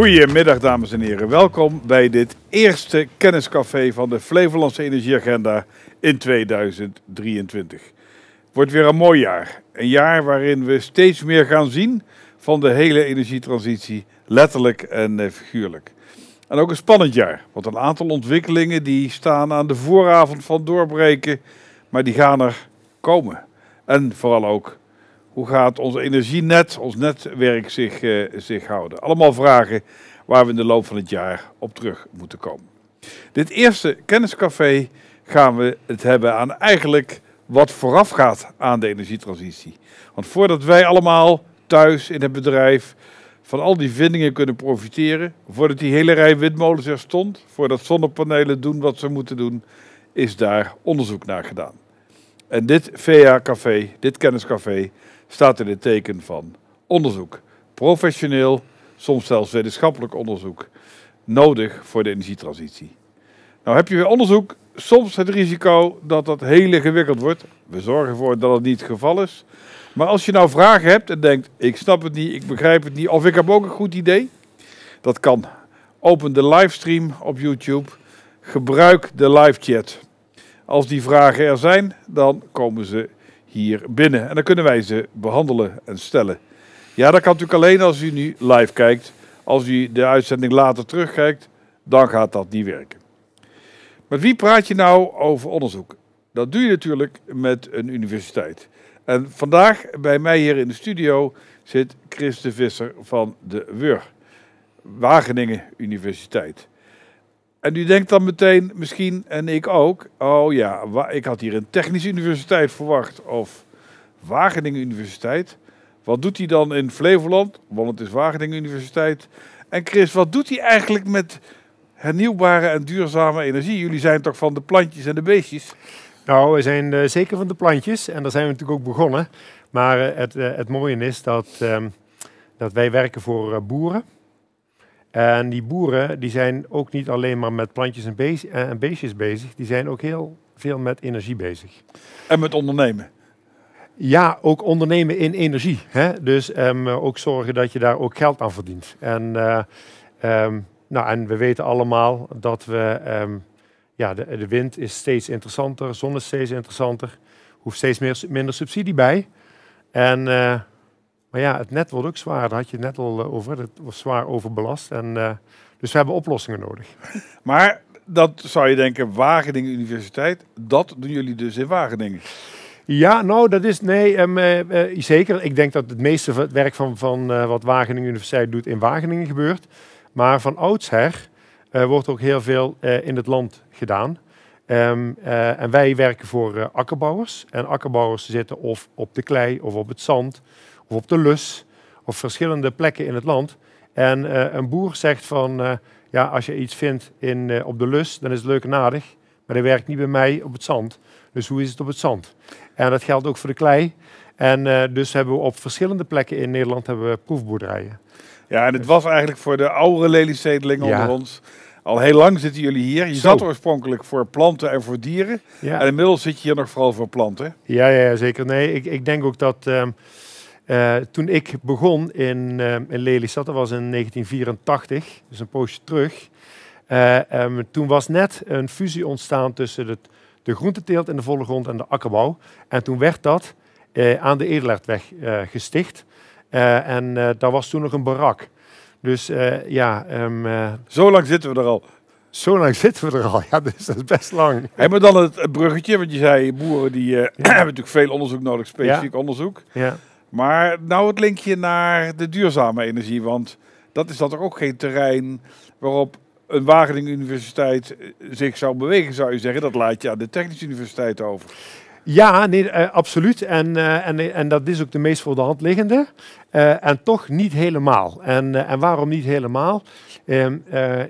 Goedemiddag dames en heren, welkom bij dit eerste kenniscafé van de Flevolandse Energieagenda in 2023. Het wordt weer een mooi jaar. Een jaar waarin we steeds meer gaan zien van de hele energietransitie, letterlijk en eh, figuurlijk. En ook een spannend jaar, want een aantal ontwikkelingen die staan aan de vooravond van doorbreken, maar die gaan er komen. En vooral ook, hoe gaat ons energienet, ons netwerk zich, eh, zich houden? Allemaal vragen waar we in de loop van het jaar op terug moeten komen. Dit eerste kenniscafé gaan we het hebben aan eigenlijk wat voorafgaat aan de energietransitie. Want voordat wij allemaal thuis in het bedrijf van al die vindingen kunnen profiteren, voordat die hele rij windmolens er stond, voordat zonnepanelen doen wat ze moeten doen, is daar onderzoek naar gedaan. En dit VA-café, dit kenniscafé, staat in het teken van onderzoek. Professioneel, soms zelfs wetenschappelijk onderzoek, nodig voor de energietransitie. Nou heb je weer onderzoek, soms het risico dat dat heel ingewikkeld wordt. We zorgen ervoor dat het niet het geval is. Maar als je nou vragen hebt en denkt, ik snap het niet, ik begrijp het niet, of ik heb ook een goed idee, dat kan. Open de livestream op YouTube, gebruik de live chat. Als die vragen er zijn, dan komen ze hier binnen en dan kunnen wij ze behandelen en stellen. Ja, dat kan natuurlijk alleen als u nu live kijkt. Als u de uitzending later terugkijkt, dan gaat dat niet werken. Met wie praat je nou over onderzoek? Dat doe je natuurlijk met een universiteit. En vandaag bij mij hier in de studio zit Chris de Visser van de WUR, Wageningen Universiteit. En u denkt dan meteen, misschien, en ik ook, oh ja, ik had hier een technische universiteit verwacht of Wageningen Universiteit. Wat doet hij dan in Flevoland? Want het is Wageningen Universiteit. En Chris, wat doet hij eigenlijk met hernieuwbare en duurzame energie? Jullie zijn toch van de plantjes en de beestjes? Nou, we zijn uh, zeker van de plantjes en daar zijn we natuurlijk ook begonnen. Maar uh, het, uh, het mooie is dat, um, dat wij werken voor boeren. En die boeren die zijn ook niet alleen maar met plantjes en, beest, en beestjes bezig, die zijn ook heel veel met energie bezig. En met ondernemen? Ja, ook ondernemen in energie. Hè? Dus um, ook zorgen dat je daar ook geld aan verdient. En, uh, um, nou, en we weten allemaal dat we, um, ja, de, de, wind is steeds interessanter, zon is steeds interessanter, hoeft steeds meer, minder subsidie bij. En, uh, maar ja, het net wordt ook zwaar, daar had je het net al eh, over, het wordt zwaar overbelast. En, uh, dus we hebben oplossingen nodig. Maar dat zou je denken, Wageningen Universiteit, dat doen jullie dus in Wageningen? Ja, nou, dat is nee, um, uh, uh, zeker. Ik denk dat het meeste werk van, van wat Wageningen Universiteit doet in Wageningen gebeurt. Maar van oudsher wordt ook heel veel in het land gedaan. Um, en wij werken voor akkerbouwers. En akkerbouwers zitten of op de klei, of op het zand, of op de lus, of verschillende plekken in het land. En een boer zegt van, ja, als je iets vindt in, op de lus, dan is het leuk en aardig. Maar dat werkt niet bij mij op het zand. Dus hoe is het op het zand? En dat geldt ook voor de klei. En dus hebben we op verschillende plekken in Nederland hebben we proefboerderijen. Ja, en het was eigenlijk voor de oudere leliezedelingen ja. onder ons. Al heel lang zitten jullie hier. Je Zo. zat oorspronkelijk voor planten en voor dieren. Ja. En inmiddels zit je hier nog vooral voor planten. Ja, ja zeker. Nee, ik, ik denk ook dat um, uh, toen ik begon in, uh, in Lelystad, dat was in 1984, dus een poosje terug. Um, toen was net een fusie ontstaan tussen het de groenteteelt in de volle grond en de akkerbouw. En toen werd dat eh, aan de Edelaardweg eh, gesticht. En daar was toen nog een barak. Dus ja... Um, Zo lang zitten we er al. Zo lang zitten we er al, ja, dus dat is best lang. Hebben we dan het, bruggetje, want je zei boeren die ja. hebben natuurlijk veel onderzoek nodig, specifiek ja. onderzoek. Ja. Maar nou het linkje naar de duurzame energie, want dat is dan toch ook geen terrein waarop een Wageningen Universiteit eh, zich zou bewegen, zou je zeggen. Dat laat je aan de Technische Universiteit over. Ja, nee, uh, absoluut. En, uh, en, en dat is ook de meest voor de hand liggende. En toch niet helemaal. En, en waarom niet helemaal? Ehm,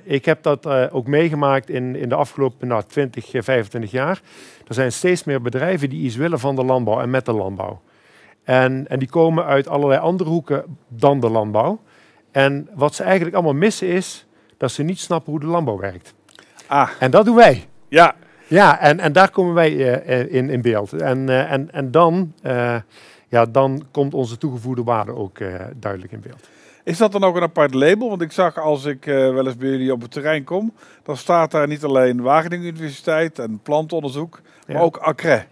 ik heb dat ook meegemaakt in, in de afgelopen nou, 20, 25 jaar. Er zijn steeds meer bedrijven die iets willen van de landbouw en met de landbouw. En, en die komen uit allerlei andere hoeken dan de landbouw. En wat ze eigenlijk allemaal missen is dat ze niet snappen hoe de landbouw werkt. Ah. En dat doen wij. Ja. Ja, en, en daar komen wij uh, in, in beeld. En, uh, en, en dan, uh, ja, dan komt onze toegevoegde waarde ook duidelijk in beeld. Is dat dan ook een apart label? Want ik zag als ik wel eens bij jullie op het terrein kom, dan staat daar niet alleen Wageningen Universiteit en plantonderzoek, maar ook ACRE.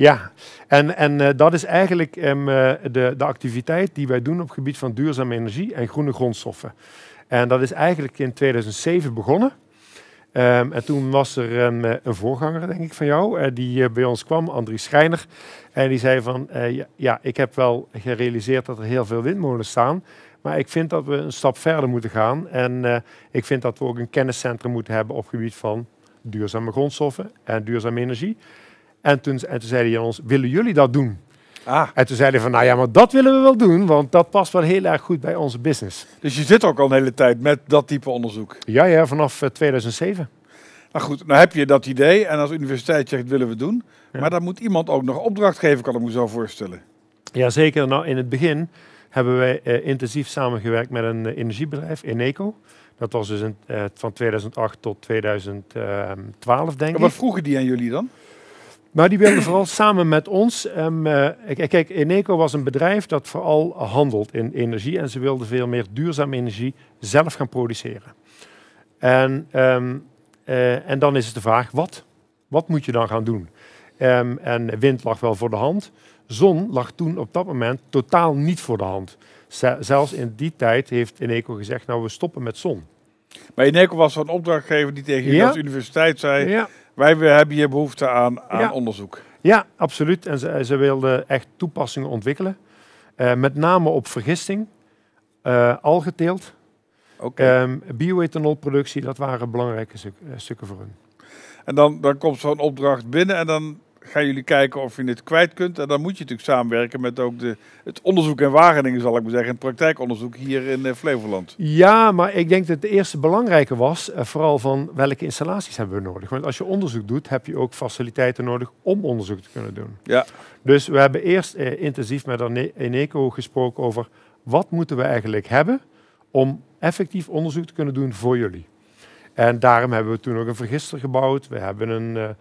Ja, en, en uh, dat is eigenlijk um, de, de activiteit die wij doen op het gebied van duurzame energie en groene grondstoffen. En dat is eigenlijk in 2007 begonnen. Um, en toen was er een, een, voorganger, denk ik, van jou, die bij ons kwam, Andries Schreiner. En die zei van, ja, ja, ik heb wel gerealiseerd dat er heel veel windmolens staan. Maar ik vind dat we een stap verder moeten gaan. En ik vind dat we ook een kenniscentrum moeten hebben op het gebied van duurzame grondstoffen en duurzame energie. En toen, en toen zeiden hij ons, willen jullie dat doen? Ah. En toen zeiden van, nou ja, maar dat willen we wel doen, want dat past wel heel erg goed bij onze business. Dus je zit ook al een hele tijd met dat type onderzoek? Ja, ja, vanaf 2007. Nou goed, nou heb je dat idee en als universiteit zegt, willen we doen. Maar dan moet iemand ook nog opdracht geven, kan ik me zo voorstellen. Jazeker, nou in het begin hebben wij uh, intensief samengewerkt met een uh, energiebedrijf, Eneco. Dat was dus in, uh, van 2008 tot 2012, denk ik. Wat vroegen die aan jullie dan? Maar die wilden vooral samen met ons. Um, uh, kijk, Eneco was een bedrijf dat vooral handelt in energie en ze wilden veel meer duurzame energie zelf gaan produceren. En, um, uh, en dan is het de vraag, wat? Wat moet je dan gaan doen? Um, en wind lag wel voor de hand. Zon lag toen op dat moment totaal niet voor de hand. Zelfs in die tijd heeft Eneco gezegd, nou we stoppen met zon. Maar Eneco was zo'n opdrachtgever die tegen ja. de universiteit zei... Ja wij hebben hier behoefte aan, aan onderzoek. Ja, absoluut. En ze, ze wilden echt toepassingen ontwikkelen. Uh, met name op vergisting, uh, algeteelt, okay. um, bioethanolproductie. Dat waren belangrijke stuk, uh, stukken voor hun. En dan, dan komt zo'n opdracht binnen en dan gaan jullie kijken of je het kwijt kunt. En dan moet je natuurlijk samenwerken met ook de, het onderzoek in Wageningen, zal ik maar zeggen. Het praktijkonderzoek hier in uh, Flevoland. Ja, maar ik denk dat het eerste belangrijke was, uh, vooral van welke installaties hebben we nodig. Want als je onderzoek doet, heb je ook faciliteiten nodig om onderzoek te kunnen doen. Ja. Dus we hebben eerst uh, intensief met Eneco gesproken over wat moeten we eigenlijk hebben om effectief onderzoek te kunnen doen voor jullie. En daarom hebben we toen ook een vergister gebouwd. We hebben een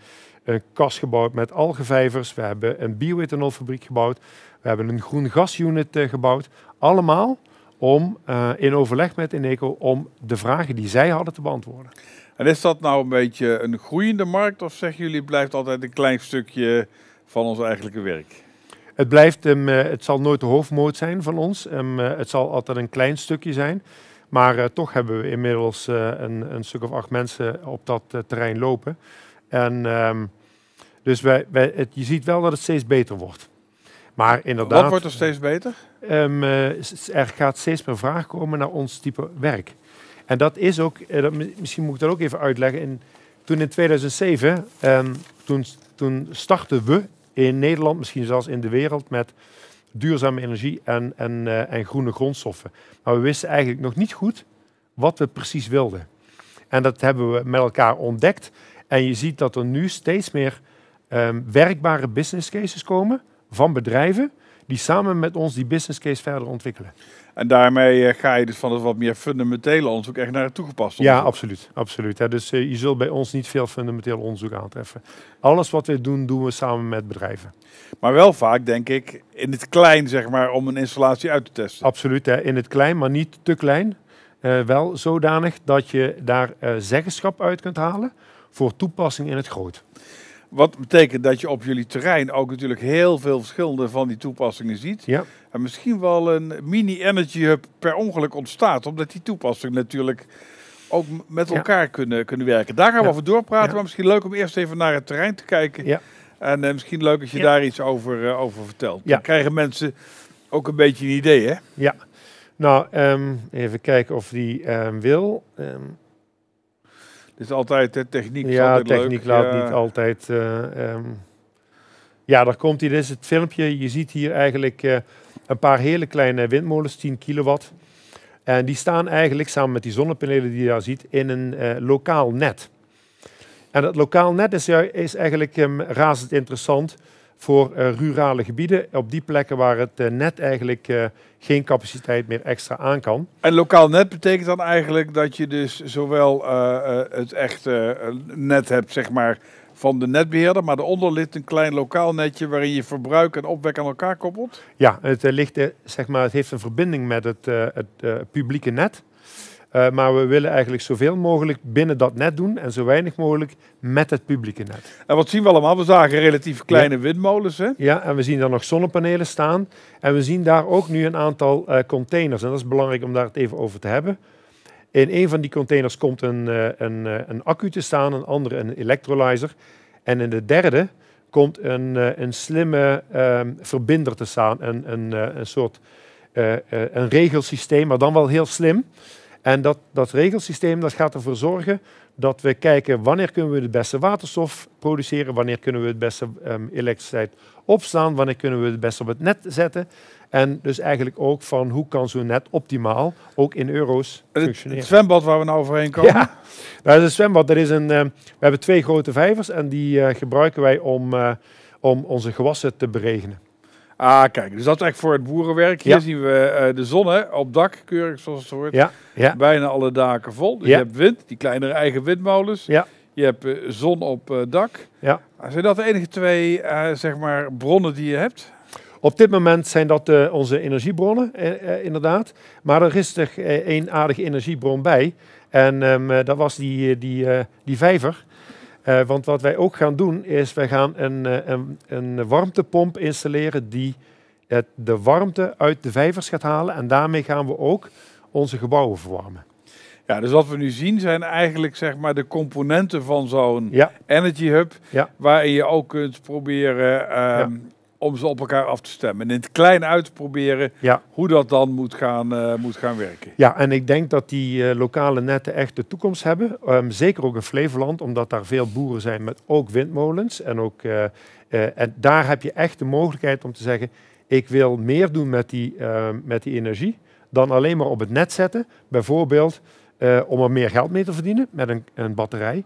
een kas gebouwd met algevijvers. We hebben een bioethanolfabriek gebouwd. We hebben een groen gasunit uh, gebouwd. Allemaal om uh, in overleg met Eneco om de vragen die zij hadden te beantwoorden. En is dat nou een beetje een groeiende markt of zeggen jullie blijft altijd een klein stukje van ons eigenlijke werk? Het, blijft, um, het zal nooit de hoofdmoot zijn van ons. Um, het zal altijd een klein stukje zijn. Maar uh, toch hebben we inmiddels uh, een, een, stuk of acht mensen op dat terrein lopen. En um, dus wij, wij, het, je ziet wel dat het steeds beter wordt. Maar inderdaad. Wat wordt er steeds beter? Um, er gaat steeds meer vraag komen naar ons type werk. En dat is ook, eh, dat, misschien moet ik dat ook even uitleggen. In, toen in 2007, um, ehm, toen, toen startten we in Nederland, misschien zelfs in de wereld, met duurzame energie en, en, uh, en groene grondstoffen. Maar we wisten eigenlijk nog niet goed wat we precies wilden. En dat hebben we met elkaar ontdekt. En je ziet dat er nu steeds meer um, werkbare business cases komen van bedrijven die samen met ons die business case verder ontwikkelen. En daarmee uh, ga je dus van het wat meer fundamentele onderzoek echt naar het toegepast onderzoek. Ja, absoluut. absoluut hè. Dus uh, je zult bij ons niet veel fundamenteel onderzoek aantreffen. Alles wat we doen, doen we samen met bedrijven. Maar wel vaak, denk ik, in het klein, zeg maar, om een installatie uit te testen. Absoluut, hè. in het klein, maar niet te klein. Uh, wel zodanig dat je daar zeggenschap uit kunt halen voor toepassing in het groot. Wat betekent dat je op jullie terrein ook natuurlijk heel veel verschillende van die toepassingen ziet. Ja. En misschien wel een mini-energy hub per ongeluk ontstaat, omdat die toepassingen natuurlijk ook met elkaar kunnen, kunnen werken. Daar gaan we over doorpraten, maar misschien leuk om eerst even naar het terrein te kijken. Ja. En uh, misschien leuk als je daar iets over, uh, over vertelt. Dan krijgen mensen ook een beetje een idee, hè? Ja. Nou, um, even kijken of die um, wil. Um, is altijd de techniek. Ja, techniek laat niet altijd. Uh, um, ja, daar komt hij. Dit is het filmpje. Je ziet hier eigenlijk uh, een paar hele kleine windmolens, 10 kilowatt. En die staan eigenlijk samen met die zonnepanelen die je daar ziet in een uh, lokaal net. En dat lokaal net is, is eigenlijk um, razend interessant voor uh, rurale gebieden, op die plekken waar het uh, net eigenlijk uh, geen capaciteit meer extra aan kan. En lokaal net betekent dan eigenlijk dat je dus zowel het echte net hebt, zeg maar, van de netbeheerder, maar daaronder ligt een klein lokaal netje waarin je verbruik en opwek aan elkaar koppelt. Ja, het, eh, ligt, eh, zeg maar, het heeft een verbinding met het, eh, het eh, publieke net. Eh, maar we willen eigenlijk zoveel mogelijk binnen dat net doen en zo weinig mogelijk met het publieke net. En wat zien we allemaal? We zagen relatief kleine windmolens. Hè? Ja, en we zien daar nog zonnepanelen staan. En we zien daar ook nu een aantal eh, containers. En dat is belangrijk om daar het even over te hebben. In een van die containers komt een, eh, een, een accu te staan, een andere een electrolyzer. En in de derde komt een, een slimme ehm, verbinder te staan. Een, een, een soort een regelsysteem, maar dan wel heel slim. En dat, dat regelsysteem dat gaat ervoor zorgen dat we kijken wanneer kunnen we het beste waterstof produceren, wanneer kunnen we het beste ehm, elektriciteit opslaan, wanneer kunnen we het beste op het net zetten. En dus eigenlijk ook van hoe kan zo'n net optimaal, ook in euro's, Het, functioneren. het zwembad waar we nou overheen komen. Ja, dat is een zwembad. Dat is een, eh, we hebben twee grote vijvers en die eh, gebruiken wij om, eh, om onze gewassen te beregenen. Ah, kijk, dus dat is echt voor het boerenwerk. Hier Ja. zien we eh, de zon hè, op dak, keurig zoals het hoort. Ja, ja, Bijna alle daken vol. Dus Ja. je hebt wind, die kleinere eigen windmolens. Ja. Je hebt eh, zon op eh, dak. ja. Zijn dat de enige twee zeg maar, bronnen die je hebt? Op dit moment zijn dat onze energiebronnen, inderdaad. Maar er is er één aardige energiebron bij. En ehm, eh, dat was die, die, die vijver. Eh, want wat wij ook gaan doen, is wij gaan een, eh, een, een warmtepomp installeren die het, de warmte uit de vijvers gaat halen. En daarmee gaan we ook onze gebouwen verwarmen. Ja, dus wat we nu zien zijn eigenlijk zeg maar, de componenten van zo'n Ja, Energy Hub. Ja. Waarin je ook kunt proberen ehm, om ze op elkaar af te stemmen. En in het klein uit te proberen ja. hoe dat dan moet gaan, eh, moet gaan werken. Ja, en ik denk dat die eh, lokale netten echt de toekomst hebben. Ehm, zeker ook in Flevoland, omdat daar veel boeren zijn met ook windmolens. En, ook, eh, en daar heb je echt de mogelijkheid om te zeggen, ik wil meer doen met die, ehm, met die energie dan alleen maar op het net zetten. Bijvoorbeeld om er meer geld mee te verdienen met een, een batterij.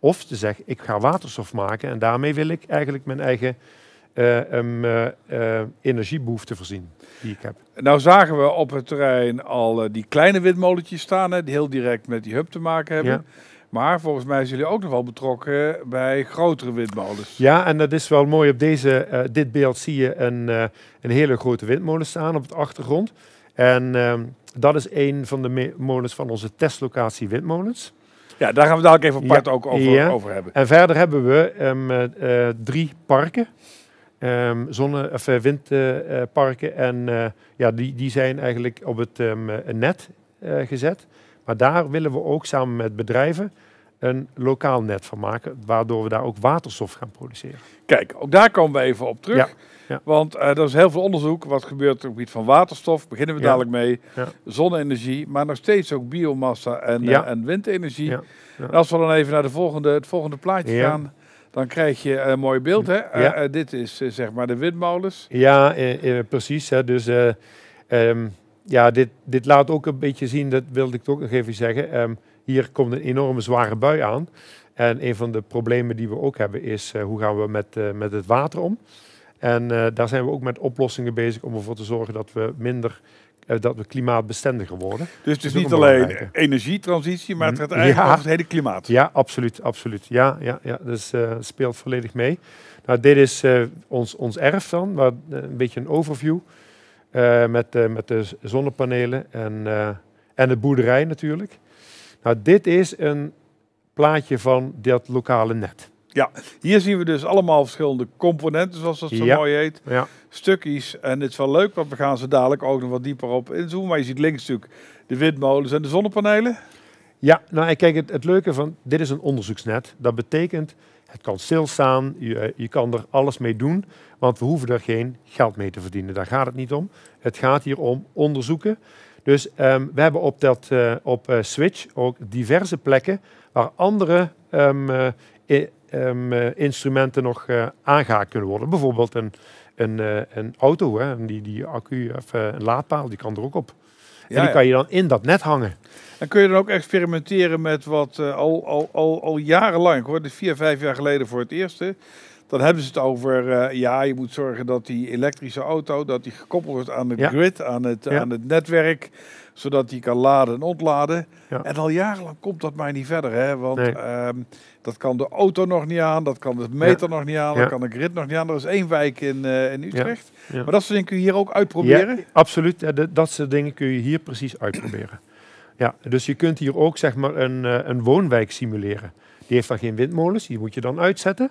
Of te zeggen, ik ga waterstof maken en daarmee wil ik eigenlijk mijn eigen eh, energiebehoefte voorzien die ik heb. Nou zagen we op het terrein al die kleine windmolentjes staan, hè, die heel direct met die hub te maken hebben. Ja. Maar volgens mij zijn jullie ook nog wel betrokken bij grotere windmolens. Ja, en dat is wel mooi. Op deze, dit beeld zie je een, een hele grote windmolen staan op het achtergrond. En ehm, dat is een van de molens van onze testlocatie windmolens. Ja, daar gaan we dadelijk even apart Ja. ook over, Ja. over hebben. En verder hebben we ehm, eh, eh, drie parken. Ehm, zonne- of eh, windparken. en eh, ja, die, die zijn eigenlijk op het ehm, eh, net eh, gezet. Maar daar willen we ook samen met bedrijven een lokaal net van maken. Waardoor we daar ook waterstof gaan produceren. Kijk, ook daar komen we even op terug. Ja, ja. Want eh, er is heel veel onderzoek. Wat gebeurt op het gebied van waterstof? Beginnen we Ja. dadelijk mee. Zonne-energie, maar nog steeds ook biomassa en, eh, en windenergie. Ja. Ja. En als we dan even naar de volgende, het volgende plaatje gaan, dan krijg je een mooi beeld. Hè? Eh, Ja. eh, dit is eh, zeg maar de windmolens. Ja, precies. Hè. Dus eh, ehm, ja, dit, dit laat ook een beetje zien, dat wilde ik ook nog even zeggen. Ehm, hier komt een enorme zware bui aan. En een van de problemen die we ook hebben is hoe gaan we met, met het water om. En daar zijn we ook met oplossingen bezig om ervoor te zorgen dat we minder, dat we klimaatbestendiger worden. Dus het is niet een alleen energietransitie, maar het gaat eigenlijk Ja. over het hele klimaat. Ja, absoluut, absoluut. Ja, ja, ja. Dus eh, speelt volledig mee. Nou, dit is eh, ons, ons erf dan, maar, eh, een beetje een overview eh, met, eh, met de zonnepanelen en, eh, en de boerderij natuurlijk. Nou, dit is een plaatje van dat lokale net. Hier zien we dus allemaal verschillende componenten, zoals dat zo Ja. mooi heet. Ja, Stukjes. En het is wel leuk, want we gaan ze dadelijk ook nog wat dieper op inzoomen. Maar je ziet links natuurlijk de windmolens en de zonnepanelen. ja nou en kijk, het, het leuke van, dit is een onderzoeksnet. Dat betekent, het kan stilstaan, je, eh, je kan er alles mee doen, want we hoeven er geen geld mee te verdienen. Daar gaat het niet om. Het gaat hier om onderzoeken. Dus ehm, we hebben op, dat, eh, op eh, Switch ook diverse plekken waar andere ehm, eh, eh, instrumenten nog eh aangehaakt kunnen worden. Bijvoorbeeld een, een, eh, een auto, hè, die, die accu of een laadpaal, die kan er ook op. en die kan je dan in dat net hangen. En kun je dan ook experimenteren met wat al, al, al, al jarenlang, ik hoorde vier, vijf jaar geleden voor het eerste, dan hebben ze het over, eh, ja, je moet zorgen dat die elektrische auto, dat die gekoppeld wordt aan het Ja. grid, aan het, Ja. aan het netwerk, zodat die kan laden en ontladen. Ja. En al jarenlang komt dat maar niet verder, hè? want Nee. ehm, dat kan de auto nog niet aan, dat kan de meter nog niet aan, dat kan de grid nog niet aan. Er is één wijk in, eh, in Utrecht. Maar dat soort dingen kun je hier ook uitproberen. Ja, absoluut. Ja, de- dat soort dingen kun je hier precies uitproberen. Ja, dus je kunt hier ook zeg maar een, eh, een woonwijk simuleren. Die heeft dan geen windmolens, die moet je dan uitzetten.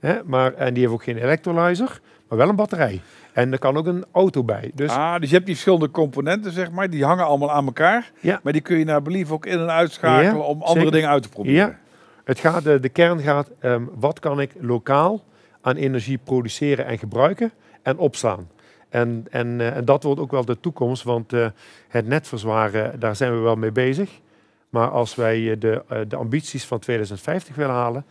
Hè, maar, en die heeft ook geen electrolyzer, maar wel een batterij. En er kan ook een auto bij. Dus Ah, dus je hebt die verschillende componenten, zeg maar, die hangen allemaal aan elkaar. Ja. Maar die kun je naar belief ook in- en uitschakelen Ja, om andere zeker. dingen uit te proberen. Ja. het gaat, de, de kern gaat, ehm, wat kan ik lokaal aan energie produceren en gebruiken en opslaan. En, en, eh, en dat wordt ook wel de toekomst, want eh, het netverzwaren, daar zijn we wel mee bezig. Maar als wij eh, de, eh, de ambities van 2050 willen halen,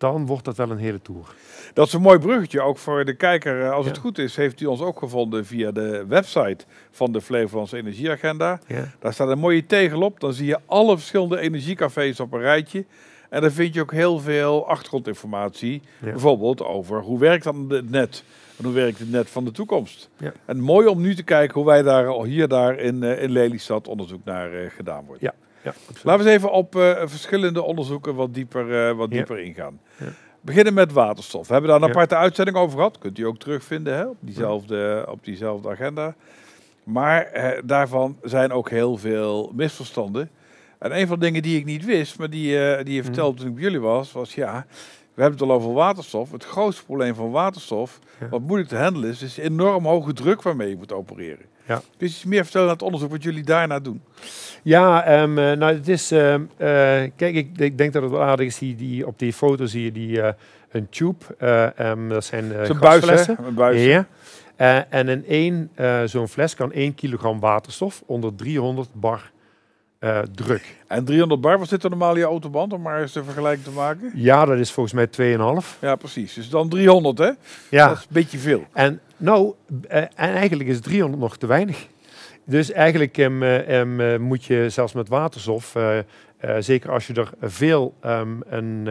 dan wordt dat wel een hele tour. Dat is een mooi bruggetje, ook voor de kijker. Eh, Als het goed is, heeft u ons ook gevonden via de website van de Flevolandse Energieagenda. Ja. Daar staat een mooie tegel op. Dan zie je alle verschillende energiecafés op een rijtje. En dan vind je ook heel veel achtergrondinformatie. Ja. Bijvoorbeeld over hoe werkt dan het net? En hoe werkt het net van de toekomst? En mooi om nu te kijken hoe wij daar al hier daar in, eh, in Lelystad onderzoek naar eh, gedaan wordt. Ja. Ja, absoluut. Laten we eens even op eh, verschillende onderzoeken wat dieper, eh, wat Ja. dieper ingaan. Ja. Beginnen met waterstof. We hebben daar een aparte uitzending over gehad. Kunt u ook terugvinden hè, op, diezelfde, op diezelfde agenda. Maar eh, daarvan zijn ook heel veel misverstanden. En een van de dingen die ik niet wist, maar die, die je Mhm. vertelde toen ik bij jullie was, was ja, we hebben het al over waterstof. Het grootste probleem van waterstof, wat moeilijk te handelen is, is de enorm hoge druk waarmee je moet opereren. Ja. Kun je iets meer vertellen aan het onderzoek wat jullie daarna doen? Ja, ehm, eh, nou het is, ehm, eh, kijk, ik, ik denk dat het wel aardig is, die, die, op die foto zie je die, eh, een tube, eh, ehm, dat zijn Zo'n buis. Een buis. Ja. En in één zo'n fles kan 1 kilogram waterstof onder 300 bar eh, druk. En 300 bar, wat zit er normaal in je autoband, om maar eens de vergelijking te maken? Ja, dat is volgens mij 2,5. Ja, precies. Dus dan 300, hè? Dat Ja, is een beetje veel. en nou, eh, en eigenlijk is 300 nog te weinig. Dus eigenlijk ehm, eh, ehm, eh, moet je zelfs met waterstof, zeker als je er veel ehm, een,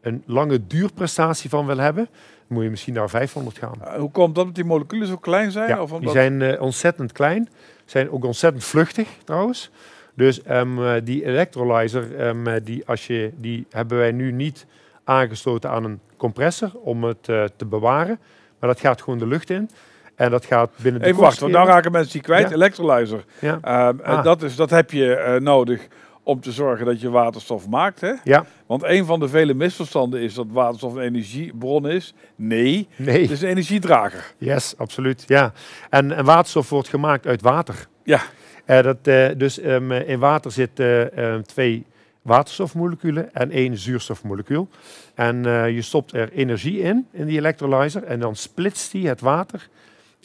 een lange duurprestatie van wil hebben, moet je misschien naar 500 gaan. Hoe komt dat? Dat die moleculen zo klein zijn? Ja, of die omdat... zijn eh, ontzettend klein, zijn ook ontzettend vluchtig trouwens. Dus ehm, eh, die electrolyzer, ehm, eh, die, als je, die hebben wij nu niet aangesloten aan een compressor om het eh, te bewaren. Maar dat gaat gewoon de lucht in. En dat gaat binnen de Even wachten, want nou kortschermen- raken mensen die kwijt. Ja. Electrolyzer. Ja, Ehm, en Ah. dat, is, dat heb je nodig om te zorgen dat je waterstof maakt. Hè? ja, Want een van de vele misverstanden is dat waterstof een energiebron is. Nee, nee. het is een energiedrager. Yes, absoluut. Ja. En, en waterstof wordt gemaakt uit water. Ja. Eh, dat, eh, dus ehm, eh, in water zitten eh, twee waterstofmoleculen en één zuurstofmolecuul. En je stopt er energie in, in die electrolyzer, en dan splitst die het water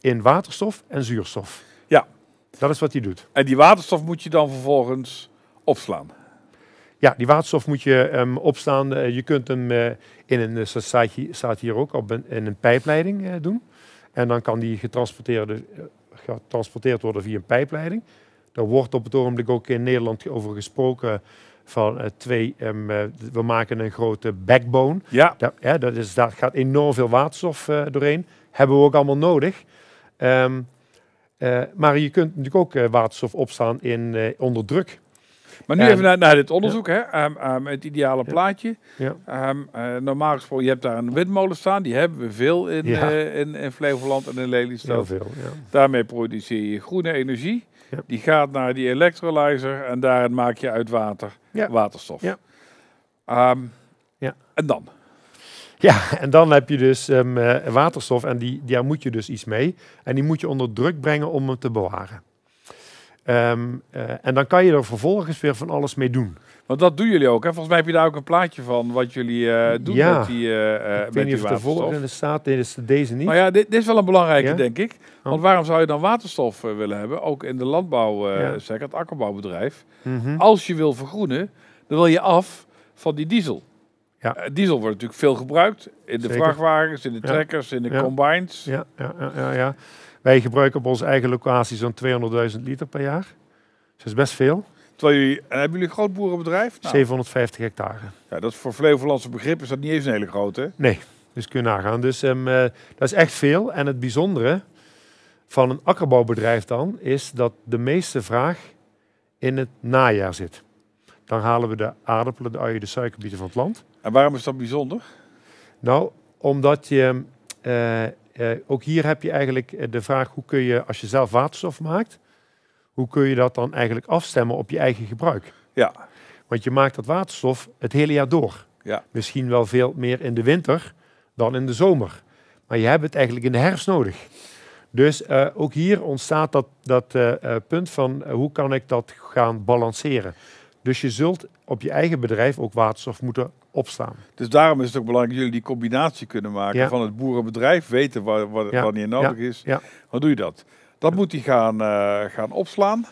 in waterstof en zuurstof. Ja. Dat is wat hij doet. En die waterstof moet je dan vervolgens opslaan. Ja, die waterstof moet je ehm, opslaan. Je kunt hem in een, staat hier, staat hier ook, op een, in een pijpleiding doen. En dan kan die getransporteerd, getransporteerd worden via een pijpleiding. Daar wordt op het ogenblik ook in Nederland over gesproken van eh, twee, ehm, eh, we maken een grote backbone. Ja, Daar, ja, dat is, daar gaat enorm veel waterstof eh, doorheen. Hebben we ook allemaal nodig. Ehm, eh, maar je kunt natuurlijk ook waterstof opslaan in, onder druk. maar nu En- even naar, naar dit onderzoek. Hè? Ehm, het ideale Ja. plaatje. Ja. Normaal gesproken, je hebt daar een windmolen staan. Die hebben we veel in, in, in Flevoland en in Heel Lelystad. veel. Ja. Daarmee produceer je groene energie. Ja. Die gaat naar die electrolyzer en daarin maak je uit water Ja. waterstof. Ja. Ehm, Ja. En dan? Ja, en dan heb je dus ehm, eh, waterstof en die, daar moet je dus iets mee. En die moet je onder druk brengen om hem te bewaren. Ehm, eh, en dan kan je er vervolgens weer van alles mee doen. Want dat doen jullie ook. Hè? Volgens mij heb je daar ook een plaatje van wat jullie eh, doen Ja. met die, eh, Ik met weet niet of de volgende staat, dit is deze niet. Nou ja, dit, dit is wel een belangrijke, Ja? denk ik. Want Oh. waarom zou je dan waterstof willen hebben? Ook in de landbouw, eh Ja. het akkerbouwbedrijf. Mhm. Als je wil vergroenen, dan wil je af van die diesel. Ja. Diesel wordt natuurlijk veel gebruikt in de Zeker. vrachtwagens, in de trekkers, in de combines. Ja, ja, ja, ja. Wij gebruiken op onze eigen locatie zo'n 200.000 liter per jaar. Dus dat is best veel. Terwijl jullie, en hebben jullie een groot boerenbedrijf? Nou, 750 hectare. ja, dat is voor Flevolandse begrip is dat niet eens een hele grote. hè? Dus Dus kun je nagaan. Dus ehm, eh, dat is echt veel. En het bijzondere van een akkerbouwbedrijf dan is dat de meeste vraag in het najaar zit. Dan halen we de aardappelen, de uien, de suikerbieten van het land. En waarom is dat bijzonder? Nou, omdat je eh, eh, ook hier heb je eigenlijk eh, de vraag hoe kun je, als je zelf waterstof maakt, hoe kun je dat dan eigenlijk afstemmen op je eigen gebruik? Ja, Want je maakt dat waterstof het hele jaar door. Ja. Misschien wel veel meer in de winter dan in de zomer. Maar je hebt het eigenlijk in de herfst nodig. Dus eh, ook hier ontstaat dat, dat punt van hoe kan ik dat gaan balanceren. Dus je zult op je eigen bedrijf ook waterstof moeten opslaan. dus daarom is het ook belangrijk dat jullie die combinatie kunnen maken Ja. van het boerenbedrijf, weten waar, waar, Ja. wanneer nodig is. Hoe doe je dat? Dat moet hij gaan, eh, gaan opslaan.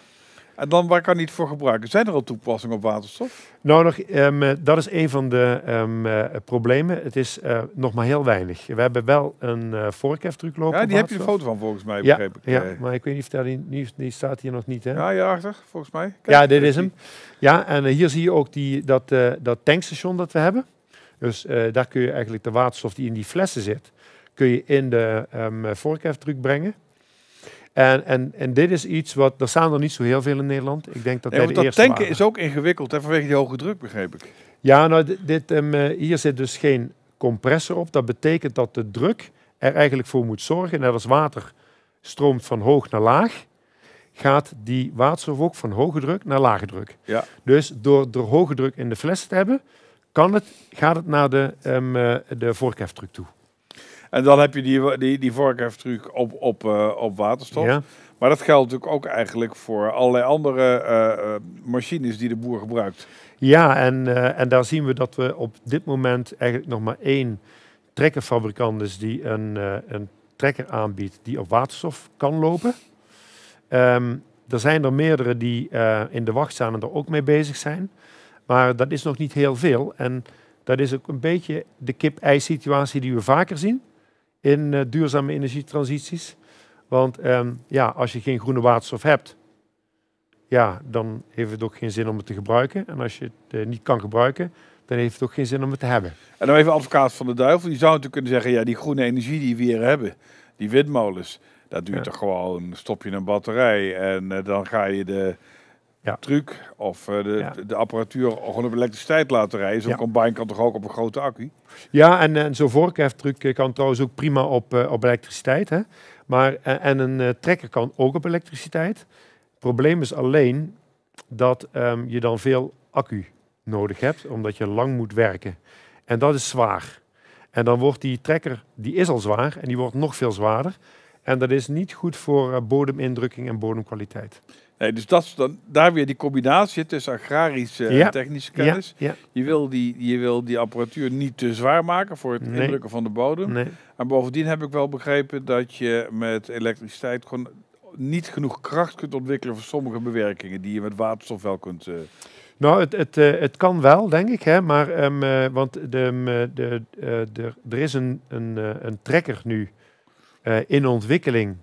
En dan waar kan hij het voor gebruiken? Zijn er al toepassingen op waterstof? Nou, nog, ehm, eh, dat is een van de ehm, eh, problemen. Het is eh, nog maar heel weinig. We hebben wel een eh voorkeftruc lopen. Ja, die heb je een foto van volgens mij, Ja, begreep ik. ja, maar ik weet niet of dat die, die, die staat hier nog niet. Hè? ja, hierachter, volgens mij. Kijk, Ja, dit is hem. Ja, en hier zie je ook die, dat, dat tankstation dat we hebben. Dus daar kun je eigenlijk de waterstof die in die flessen zit, kun je in de um, voorkeftruc brengen. En, en, en dit is iets wat, er staan er niet zo heel veel in Nederland. Ik denk dat wij de dat eerste tanken waren. is ook ingewikkeld hè, vanwege die hoge druk, begreep ik. Ja, nou, dit, dit, ehm, eh, hier zit dus geen compressor op. Dat betekent dat de druk er eigenlijk voor moet zorgen. Net als water stroomt van hoog naar laag, gaat die waterstof ook van hoge druk naar lage druk. Ja. Dus door, door hoge druk in de fles te hebben, kan het, gaat het naar de, eh, de voorkeftruc toe. En dan heb je die, die, die vorkheftruc op, op, eh, op waterstof. Ja? Maar dat geldt natuurlijk ook eigenlijk voor allerlei andere eh, eh, machines die de boer gebruikt. Ja, en, en daar zien we dat we op dit moment eigenlijk nog maar één trekkerfabrikant is die een, een trekker aanbiedt die op waterstof kan lopen. Ehm, er zijn er meerdere die in de wacht staan en er ook mee bezig zijn. Maar dat is nog niet heel veel. En dat is ook een beetje de kip-ei situatie die we vaker zien in eh, duurzame energietransities. Want ehm, ja, als je geen groene waterstof hebt, ja, dan heeft het ook geen zin om het te gebruiken. En als je het eh, niet kan gebruiken, dan heeft het ook geen zin om het te hebben. En dan even advocaat van de duivel. Die zou natuurlijk kunnen zeggen, ja, die groene energie die we hier hebben, die windmolens, dat duurt Ja. toch gewoon, stop je een batterij en eh, dan ga je de Ja. truc of eh, de, Ja. de, apparatuur gewoon op elektriciteit laten rijden. Zo'n Ja. combine kan toch ook op een grote accu? Ja, en, en zo'n voorkeftruc eh, kan trouwens ook prima op, eh, op elektriciteit. Hè? Maar, en een trekker kan ook op elektriciteit. Het probleem is alleen dat ehm, je dan veel accu nodig hebt, omdat je lang moet werken. En dat is zwaar. En dan wordt die trekker, die is al zwaar en die wordt nog veel zwaarder. En dat is niet goed voor bodemindrukking en bodemkwaliteit. Nee, dus dat is dan daar weer die combinatie tussen agrarische Ja. en technische kennis. Ja, Je, wil die, je wil die apparatuur niet te zwaar maken voor het Nee. indrukken van de bodem. ja. Nee. En bovendien heb ik wel begrepen dat je met elektriciteit gewoon niet genoeg kracht kunt ontwikkelen voor sommige bewerkingen die je met waterstof wel kunt. eh, Nou, het, het, eh, het kan wel, denk ik. Hè? Maar, ehm, eh, want de, ehm, de, de, er is een, een, een trekker nu in ontwikkeling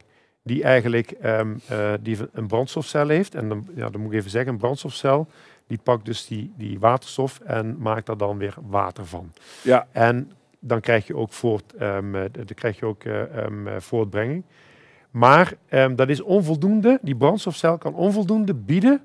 die eigenlijk ehm, eh, die een brandstofcel heeft. En dan, ja, dan moet ik even zeggen, een brandstofcel die pakt dus die, die waterstof en maakt er dan weer water van. ja, En dan krijg je ook, voort, ehm, eh, dan krijg je ook eh, ehm, eh, voortbrenging. Maar dat is onvoldoende. Die brandstofcel kan onvoldoende bieden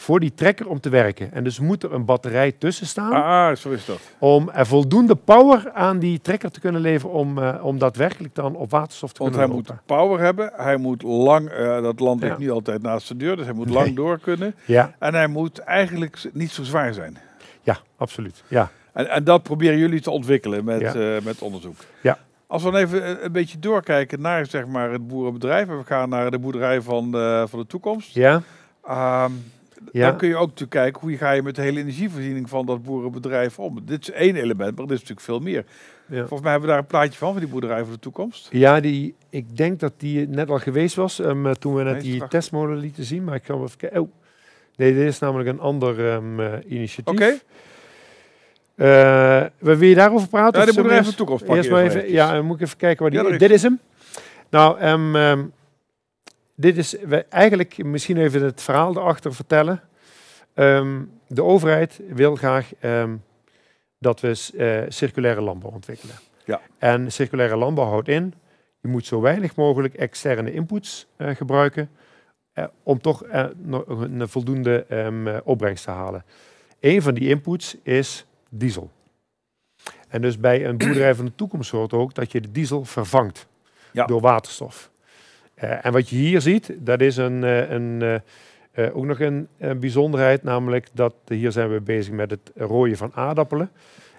voor die trekker om te werken. En dus moet er een batterij tussen staan ah, zo is dat. om er voldoende power aan die trekker te kunnen leveren om, eh, om daadwerkelijk dan op waterstof te Want hij kunnen moet lopen. power hebben, hij moet lang, eh, dat land ligt Ja. niet altijd naast de deur, dus hij moet Nee. lang door kunnen. Ja, En hij moet eigenlijk niet zo zwaar zijn. ja, absoluut. Ja. En, en dat proberen jullie te ontwikkelen met, Ja. eh, met onderzoek. Ja. Als we dan even een, beetje doorkijken naar zeg maar, het boerenbedrijf. en We gaan naar de boerderij van, de- van de toekomst. Ja, Ehm, Ja. Dan kun je ook natuurlijk kijken hoe ga je met de hele energievoorziening van dat boerenbedrijf om. Dit is één element, maar dit is natuurlijk veel meer. ja. Volgens mij hebben we daar een plaatje van, van die boerderij van de toekomst. Ja, die, ik denk dat die net al geweest was ehm, eh, toen we net Nee, die straks. testmolen lieten zien. Maar ik ga hem even kijken. Oh, nee, dit is namelijk een ander ehm, eh, initiatief. Oké, Eh, wil je daarover praten? ja, de boerderij van eerst- de toekomst Eerst maar even ja, dan moet ik even kijken waar die. Ja, is dit is hem. Nou, ehm, dit is eigenlijk misschien even het verhaal erachter vertellen. Ehm, de overheid wil graag ehm, dat we eh, circulaire landbouw ontwikkelen. Ja. En circulaire landbouw houdt in, je moet zo weinig mogelijk externe inputs eh, gebruiken eh, om toch een voldoende ehm, eh, opbrengst te halen. Een van die inputs is diesel. En dus bij een boerderij van de toekomst hoort ook dat je de diesel vervangt Ja. door waterstof. Eh, en wat je hier ziet, dat is een, eh, een, eh, ook nog een, een bijzonderheid, namelijk dat hier zijn we bezig met het rooien van aardappelen.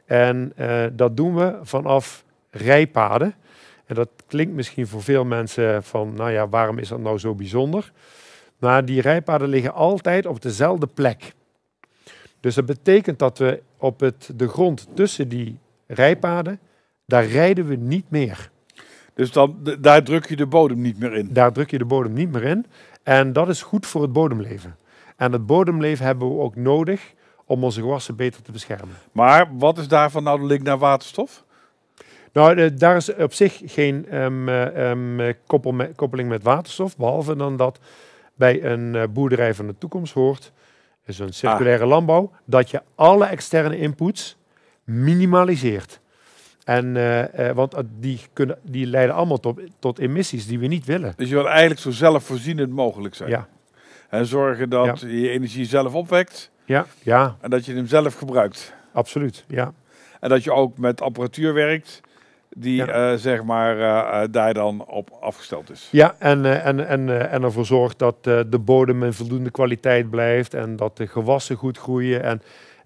En dat doen we vanaf rijpaden. En dat klinkt misschien voor veel mensen van, nou ja, waarom is dat nou zo bijzonder? Maar die rijpaden liggen altijd op dezelfde plek. Dus dat betekent dat we op het, de grond tussen die rijpaden, daar rijden we niet meer. Dus dan, daar druk je de bodem niet meer in. Daar druk je de bodem niet meer in. En dat is goed voor het bodemleven. En het bodemleven hebben we ook nodig om onze gewassen beter te beschermen. Maar wat is daarvan nou de link naar waterstof? Nou, eh, daar is op zich geen ehm, eh, ehm, eh, koppel koppeling met waterstof, behalve dan dat bij een eh, boerderij van de toekomst hoort, een circulaire landbouw, dat je alle externe inputs minimaliseert. En, eh, eh, want eh, die, kunnen, die leiden allemaal tot, tot emissies die we niet willen. Dus je wil eigenlijk zo zelfvoorzienend mogelijk zijn. Ja, En zorgen dat je je energie zelf opwekt ja, ja, en dat je hem zelf gebruikt. absoluut. Ja. En dat je ook met apparatuur werkt die Ja. zeg maar daar dan op afgesteld is. Ja, en, en, en, en ervoor zorgt dat de bodem in voldoende kwaliteit blijft en dat de gewassen goed groeien. En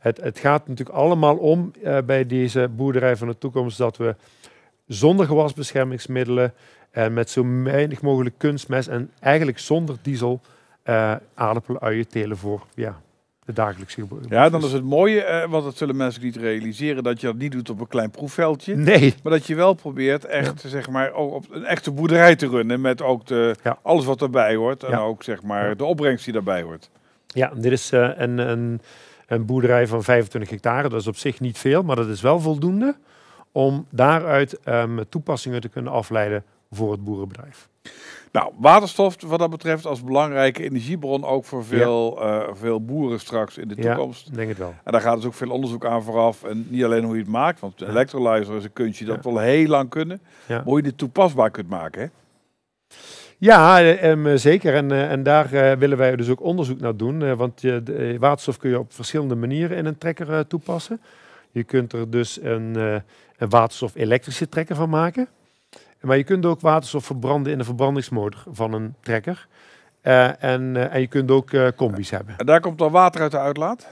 het, het gaat natuurlijk allemaal om eh, bij deze boerderij van de toekomst dat we zonder gewasbeschermingsmiddelen en met zo weinig mogelijk kunstmest en eigenlijk zonder diesel eh aardappelen uien telen voor ja, de dagelijkse gebruik. Ja, dan is het mooie, eh, want dat zullen mensen niet realiseren, dat je dat niet doet op een klein proefveldje. Nee, Maar dat je wel probeert echt, zeg maar, ook op een echte boerderij te runnen. Met ook de, Ja. alles wat erbij hoort. En Ja. ook, zeg maar, de opbrengst die daarbij hoort. Ja, dit is eh, een, een, een boerderij van 25 hectare. Dat is op zich niet veel, maar dat is wel voldoende om daaruit ehm, toepassingen te kunnen afleiden voor het boerenbedrijf. Nou, waterstof wat dat betreft als belangrijke energiebron ook voor veel, eh, veel boeren straks in de Ja. toekomst. Ik denk het wel. En daar gaat dus ook veel onderzoek aan vooraf. En niet alleen hoe je het maakt, want de Ja. electrolyzer is een kunstje dat Ja. wel heel lang kunnen. Ja. Maar hoe je dit toepasbaar kunt maken. Hè? Ja, eh, ehm, zeker. En, eh, en daar eh, willen wij dus ook onderzoek naar doen. eh, want de, waterstof kun je op verschillende manieren in een trekker toepassen. Je kunt er dus een, een waterstof-elektrische trekker van maken. Maar je kunt ook waterstof verbranden in de verbrandingsmotor van een trekker. En, en je kunt ook combi's hebben. En daar komt dan water uit de uitlaat.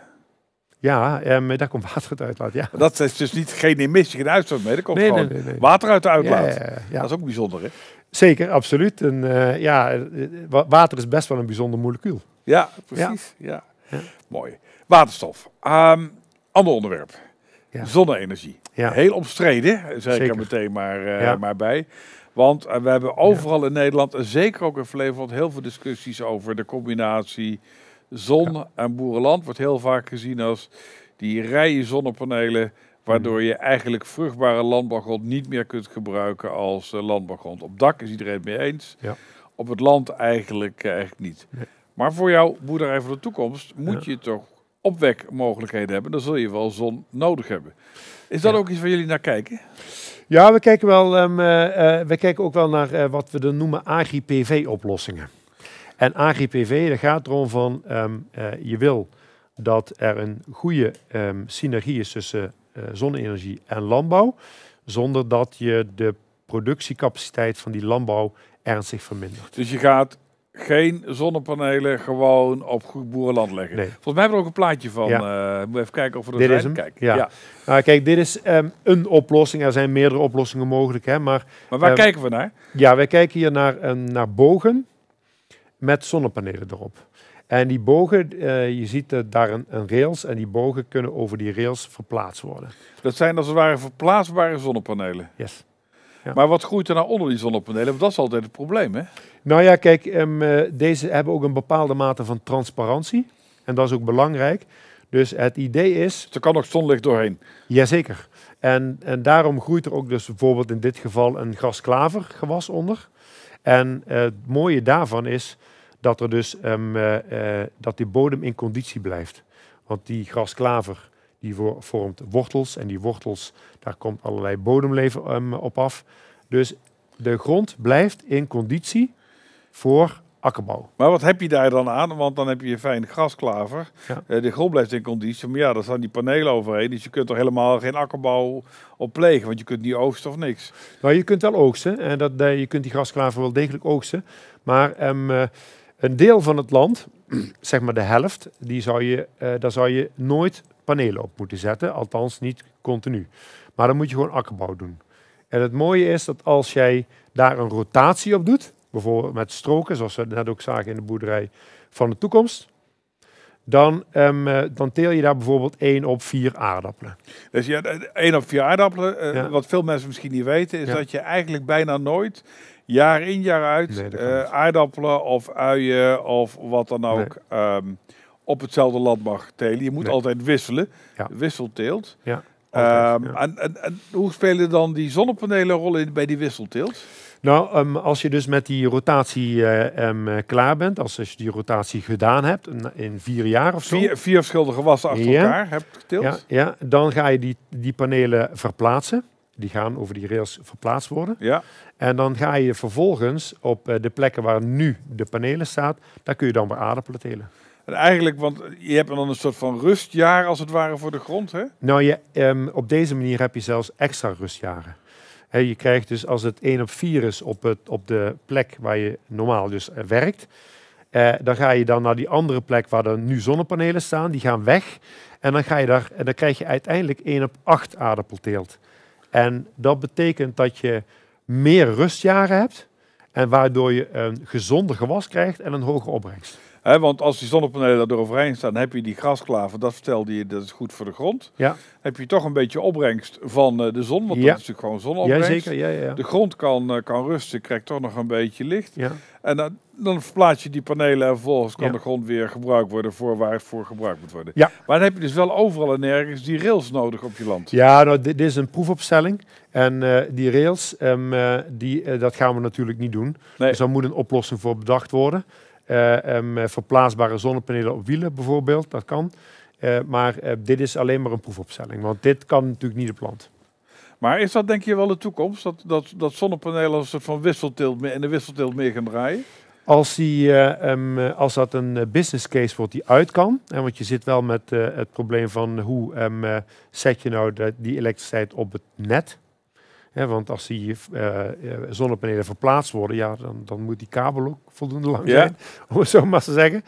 Ja, ehm, daar komt water uit uitlaat. Ja. Dat is dus niet geen emissie, geen uitstoot mee. Er komt Nee, gewoon nee, nee, nee. water uit de uitlaat. ja. Dat is ook bijzonder, hè? Zeker, absoluut. En, eh, ja, wa- water is best wel een bijzonder molecuul. Ja, precies. Ja. Ja. Mooi. Waterstof. Ehm, ander onderwerp. Ja. Zonne-energie. Ja. Heel omstreden, zeg ik er Zeker. meteen maar, Ja. maar bij. Want eh, we hebben overal in Nederland, en zeker ook in Flevoland, heel veel discussies over de combinatie zon en boerenland. Wordt heel vaak gezien als die rijen zonnepanelen, waardoor Mm. je eigenlijk vruchtbare landbouwgrond niet meer kunt gebruiken als eh, landbouwgrond. Op dak is iedereen het mee eens. Ja. Op het land eigenlijk, eh, eigenlijk niet. Nee. Maar voor jouw boerderij van de toekomst moet Ja. je toch opwekmogelijkheden hebben. Dan zul je wel zon nodig hebben. Is dat ook iets waar jullie naar kijken? Ja, we kijken, wel, ehm, eh, eh, we kijken ook wel naar eh, wat we dan noemen agri-PV-oplossingen. En agri-PV, dat gaat erom van, ehm, eh, je wil dat er een goede ehm, synergie is tussen eh, zonne-energie en landbouw, zonder dat je de productiecapaciteit van die landbouw ernstig vermindert. Dus je gaat geen zonnepanelen gewoon op goed boerenland leggen. Nee. Volgens mij hebben we er ook een plaatje van. Eh moet even kijken of we er zijn. Kijk, Ja. ja. Nou, kijk, dit is ehm, een oplossing. Er zijn meerdere oplossingen mogelijk, hè, maar Maar waar kijken we naar? Ja, wij kijken hier naar, een naar bogen met zonnepanelen erop. En die bogen, eh, je ziet daar een, een rails en die bogen kunnen over die rails verplaatst worden. Dat zijn als het ware verplaatsbare zonnepanelen. Yes. Ja. Maar wat groeit er nou onder die zonnepanelen? Want dat is altijd het probleem, hè? Nou ja, kijk, ehm, eh, deze hebben ook een bepaalde mate van transparantie. En dat is ook belangrijk. Dus het idee is, Dus er kan ook zonlicht doorheen. jazeker. En, en daarom groeit er ook dus bijvoorbeeld in dit geval een grasklavergewas onder. En het mooie daarvan is dat er dus ehm, eh, eh, dat die bodem in conditie blijft. Want die grasklaver Die vo- vormt wortels en die wortels, daar komt allerlei bodemleven ehm, op af. Dus de grond blijft in conditie voor akkerbouw. Maar wat heb je daar dan aan? Want dan heb je fijne grasklaver. Ja. Eh, de grond blijft in conditie. Maar ja, daar staan die panelen overheen. Dus je kunt er helemaal geen akkerbouw op plegen. Want je kunt niet oogsten of niks. Nou, je kunt wel oogsten. En dat, je kunt die grasklaver wel degelijk oogsten. Maar ehm, eh, een deel van het land, zeg maar de helft, die zou je, eh, daar zou je nooit panelen op moeten zetten. Althans, niet continu. Maar dan moet je gewoon akkerbouw doen. En het mooie is dat als jij daar een rotatie op doet, bijvoorbeeld met stroken, zoals we net ook zagen in de boerderij van de toekomst, dan, ehm, eh, dan teel je daar bijvoorbeeld 1 op 4 aardappelen. Dus ja, één op vier aardappelen. eh, Ja. Wat veel mensen misschien niet weten, is Ja. dat je eigenlijk bijna nooit, jaar in jaar uit, Nee, eh, aardappelen of uien of wat dan ook ehm, op hetzelfde land mag telen. Je moet Nee. altijd wisselen. Ja. Wisselteelt. Ja, Ehm, ja. en, en, en hoe spelen dan die zonnepanelen een rol in bij die wisselteelt? Nou, ehm, als je dus met die rotatie eh, klaar bent, als je die rotatie gedaan hebt in, vier jaar of zo, Vier, vier verschillende gewassen achter Ja. elkaar hebt geteeld. ja, ja, dan ga je die, die panelen verplaatsen. Die gaan over die rails verplaatst worden. Ja. En dan ga je vervolgens op eh, de plekken waar nu de panelen staan, daar kun je dan weer aardappelen telen. En eigenlijk, want je hebt dan een soort van rustjaar als het ware voor de grond, hè? Nou, je, ehm, op deze manier heb je zelfs extra rustjaren. Je krijgt dus als het 1 op 4 is op, het, op de plek waar je normaal dus eh, werkt, eh, dan ga je dan naar die andere plek waar er nu zonnepanelen staan, die gaan weg. En dan, ga je daar, en dan krijg je uiteindelijk 1 op 8 aardappelteelt. En dat betekent dat je meer rustjaren hebt en waardoor je een gezonder gewas krijgt en een hogere opbrengst. Want als die zonnepanelen daar overheen staan, heb je die grasklaver, dat vertelde je, dat is goed voor de grond. Ja, Heb je toch een beetje opbrengst van eh, de zon, want Ja. dat is natuurlijk gewoon zonopbrengst. Ja, ja, ja. De grond kan, eh, kan rusten, krijgt toch nog een beetje licht. ja. En dan, dan verplaats je die panelen en vervolgens kan de grond weer gebruikt worden voor waar het voor gebruikt moet worden. Ja. Maar dan heb je dus wel overal en nergens die rails nodig op je land. Ja, nou, dit, dit is een proefopstelling. En eh, die rails, ehm, eh, die, dat gaan we natuurlijk niet doen. Nee. Dus daar moet een oplossing voor bedacht worden. Eh, verplaatsbare zonnepanelen op wielen bijvoorbeeld, dat kan. Eh, maar dit is alleen maar een proefopstelling, want dit kan natuurlijk niet op land. Maar is dat denk je wel de toekomst? Dat, dat, dat zonnepanelen als een soort van wisselteelt in de wisselteelt meer gaan draaien? Als, die, eh, ehm, eh, als dat een business case wordt die uit kan, want je zit wel met het probleem van hoe ehm, eh, zet je nou de, die elektriciteit op het net. Want als die eh, eh, zonnepanelen verplaatst worden, ja, dan, dan moet die kabel ook voldoende lang zijn, om het zo maar te zeggen.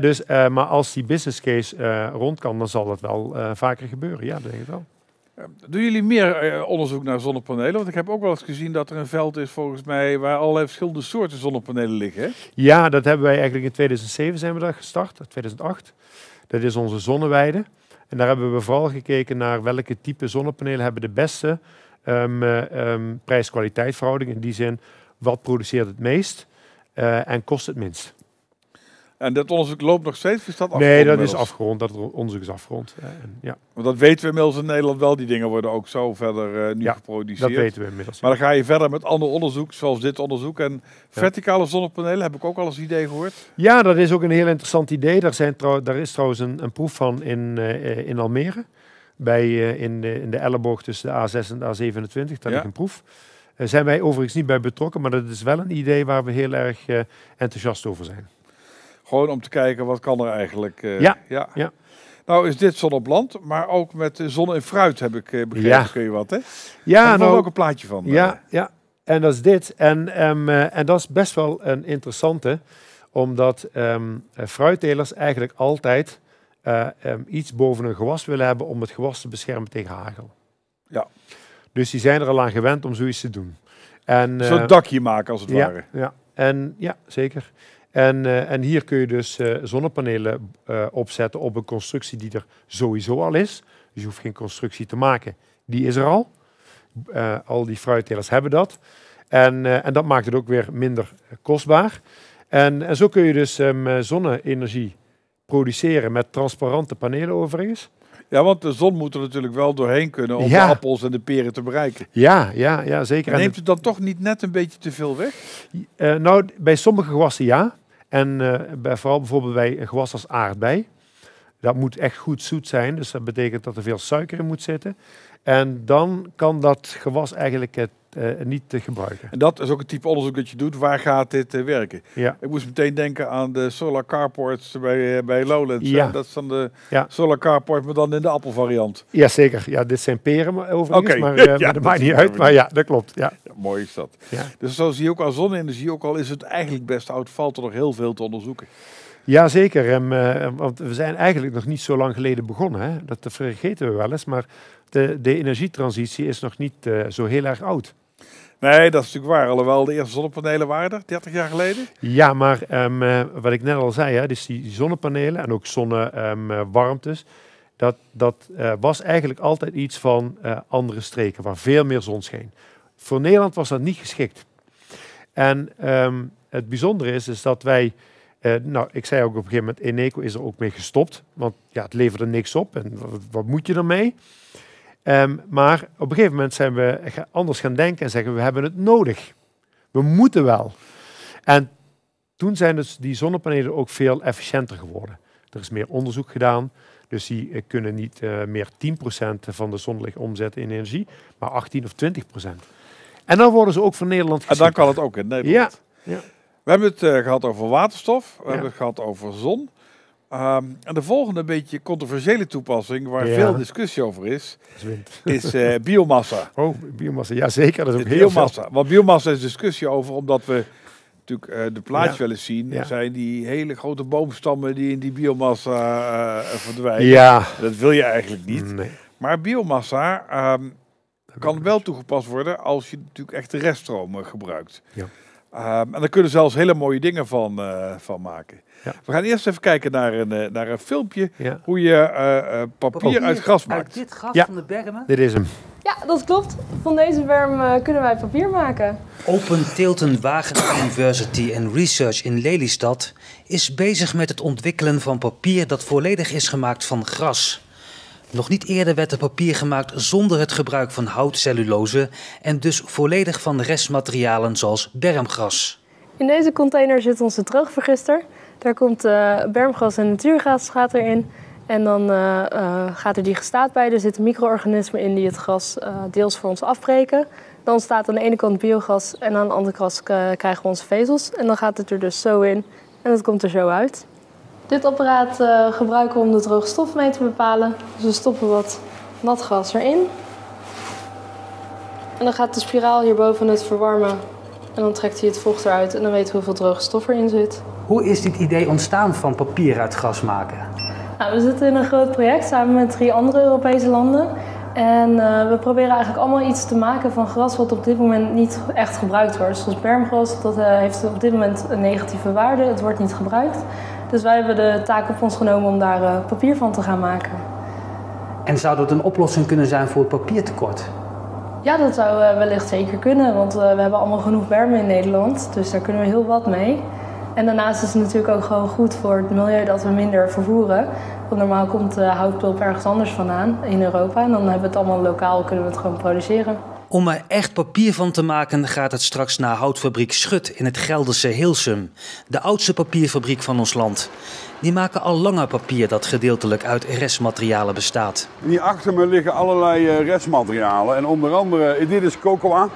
Dus, eh, maar als die business case rond kan, dan zal dat wel vaker gebeuren. Ja, dat denk ik wel. Doen jullie meer onderzoek naar zonnepanelen? Want ik heb ook wel eens gezien dat er een veld is volgens mij waar allerlei verschillende soorten zonnepanelen liggen. Hè? Ja, dat hebben wij eigenlijk in 2007 zijn we daar gestart, 2008. Dat is onze zonneweide. En daar hebben we vooral gekeken naar welke type zonnepanelen hebben de beste ehm, prijs-kwaliteit verhouding. In die zin, wat produceert het meest eh, en kost het minst. En dat onderzoek loopt nog steeds? Is dat nee, afgerond dat is afgerond. Dat onderzoek is afgerond. Eh, en ja, Want dat weten we inmiddels in Nederland wel. Die dingen worden ook zo verder eh, nu Ja, geproduceerd. dat weten we inmiddels. Maar dan ga je verder met ander onderzoek, zoals dit onderzoek. En verticale zonnepanelen heb ik ook al eens idee gehoord. Ja, dat is ook een heel interessant idee. Daar, zijn trouw, daar is trouwens een, een proef van in, in Almere. Bij, eh, in, de, in de elleboog tussen de A6 en de A27. Daar Ja. ligt een proef. Daar zijn wij overigens niet bij betrokken, maar dat is wel een idee waar we heel erg eh, enthousiast over zijn. Gewoon om te kijken wat kan er eigenlijk. eh, Ja, ja. ja. Nou is dit zon op land, maar ook met eh, zon en fruit heb ik eh, begrepen. Ja. Kun je wat, hè? Ja, Ja, nou, ook een plaatje van. ja, ja, en dat is dit. En, ehm, eh, en dat is best wel een interessante, omdat eh, fruittelers eigenlijk altijd eh, ehm, iets boven een gewas willen hebben om het gewas te beschermen tegen hagel. Ja. Dus die zijn er al aan gewend om zoiets te doen. En, Zo'n eh, dakje maken als het ja, ware. ja, en, ja, zeker. En, eh, en hier kun je dus zonnepanelen opzetten op een constructie die er sowieso al is. Dus je hoeft geen constructie te maken. Die is er al. Al die fruittelers hebben dat. En, en dat maakt het ook weer minder kostbaar. En, en zo kun je dus ehm, eh, zonne-energie produceren met transparante panelen overigens. Ja, want de zon moet er natuurlijk wel doorheen kunnen om Ja. de appels en de peren te bereiken. Ja, ja, ja zeker. En Neemt het dan toch niet net een beetje te veel weg? Eh, nou, bij sommige gewassen ja. En eh, bij, vooral bijvoorbeeld bij een gewas als aardbei. Dat moet echt goed zoet zijn, dus dat betekent dat er veel suiker in moet zitten. En dan kan dat gewas eigenlijk het, niet te gebruiken. En dat is ook het type onderzoek dat je doet. Waar gaat dit eh, werken? Ja. Ik moest meteen denken aan de solar carports bij, eh, bij Lowlands. Ja. Dat is dan de Ja. solar carport, maar dan in de appelvariant. Jazeker, ja, dit zijn peren overigens, maar, eh, maar Ja, dat maakt niet uit. Maar ja, dat klopt. Ja. Mooi is dat. Dus zo zie je ook aan zonne-energie, ook al is het eigenlijk best oud, valt er nog heel veel te onderzoeken. Ja, zeker. En, eh, want we zijn eigenlijk nog niet zo lang geleden begonnen. Hè? Dat vergeten we wel eens. Maar de, de energietransitie is nog niet eh, zo heel erg oud. Nee, dat is natuurlijk waar. Alhoewel de eerste zonnepanelen waren er, 30 jaar geleden. Ja, maar ehm, eh, wat ik net al zei, hè, dus die zonnepanelen en ook zonnewarmtes, dat, dat eh, was eigenlijk altijd iets van eh, andere streken, waar veel meer zon scheen. Voor Nederland was dat niet geschikt. En ehm, het bijzondere is, is dat wij, eh, nou, ik zei ook op een gegeven moment, Eneco is er ook mee gestopt, want ja, het leverde niks op en wat, wat moet je ermee? Ehm, maar op een gegeven moment zijn we anders gaan denken en zeggen we hebben het nodig. We moeten wel. En toen zijn dus die zonnepanelen ook veel efficiënter geworden. Er is meer onderzoek gedaan. Dus die eh, kunnen niet eh, meer 10% van de zonlicht omzetten in energie, maar 18 of 20%. En dan worden ze ook voor Nederland En dan kan het ook in Nederland. Ja, ja. We hebben het eh, gehad over waterstof, we Ja. hebben het gehad over zon. Ehm, en de volgende beetje controversiële toepassing, waar Ja. veel discussie over is, is eh, biomassa. Oh, biomassa. Ja, zeker. Dat is ook heel biomassa. Want biomassa is discussie over, omdat we natuurlijk eh, de plaatjes Ja. wel eens zien. Ja. Er zijn die hele grote boomstammen die in die biomassa eh, verdwijnen. Ja. Dat wil je eigenlijk niet. Nee. Maar biomassa ehm, kan wel toegepast worden als je natuurlijk echt de reststromen gebruikt. Ja. Ehm, en daar kunnen zelfs hele mooie dingen van, van maken. Ja. We gaan eerst even kijken naar een, eh, naar een filmpje Ja. hoe je eh, eh, papier uit gras Uit maakt. dit gras Ja. van de bergen. Dit is hem. Ja, dat klopt. Van deze berm eh, kunnen wij papier maken. Open Tilton Wageningen University and Research in Lelystad is bezig met het ontwikkelen van papier dat volledig is gemaakt van gras. Nog niet eerder werd er papier gemaakt zonder het gebruik van houtcellulose en dus volledig van restmaterialen zoals bermgras. In deze container zit onze droogvergister. Daar komt eh, bermgas en natuurgas gaat erin. En dan eh, eh, gaat er die gestaat bij. Er zitten micro-organismen in die het gas deels voor ons afbreken. Dan ontstaat aan de ene kant biogas en aan de andere kant krijgen we onze vezels. En dan gaat het er dus zo in en het komt er zo uit. Dit apparaat gebruiken we om de droge stof mee te bepalen. Dus we stoppen wat nat gas erin. En dan gaat de spiraal hierboven het verwarmen. En dan trekt hij het vocht eruit en dan weten we hoeveel droge stof erin zit. Hoe is dit idee ontstaan van papier uit gras maken? Nou, we zitten in een groot project samen met drie andere Europese landen. En eh, we proberen eigenlijk allemaal iets te maken van gras wat op dit moment niet echt gebruikt wordt. Zoals bermgras, dat eh, heeft op dit moment een negatieve waarde. Het wordt niet gebruikt. Dus wij hebben de taak op ons genomen om daar eh, papier van te gaan maken. En zou dat een oplossing kunnen zijn voor het papiertekort? Ja, dat zou wellicht zeker kunnen, want we hebben allemaal genoeg bermen in Nederland. Dus daar kunnen we heel wat mee. En daarnaast is het natuurlijk ook gewoon goed voor het milieu dat we minder vervoeren. Want normaal komt de houtpulp ergens anders vandaan in Europa. En dan hebben we het allemaal lokaal, kunnen we het gewoon produceren. Om er echt papier van te maken gaat het straks naar houtfabriek Schut in het Gelderse Hilsum. De oudste papierfabriek van ons land. Die maken al langer papier dat gedeeltelijk uit restmaterialen bestaat. Hier achter me liggen allerlei eh, restmaterialen. En onder andere, eh, dit is cocoa.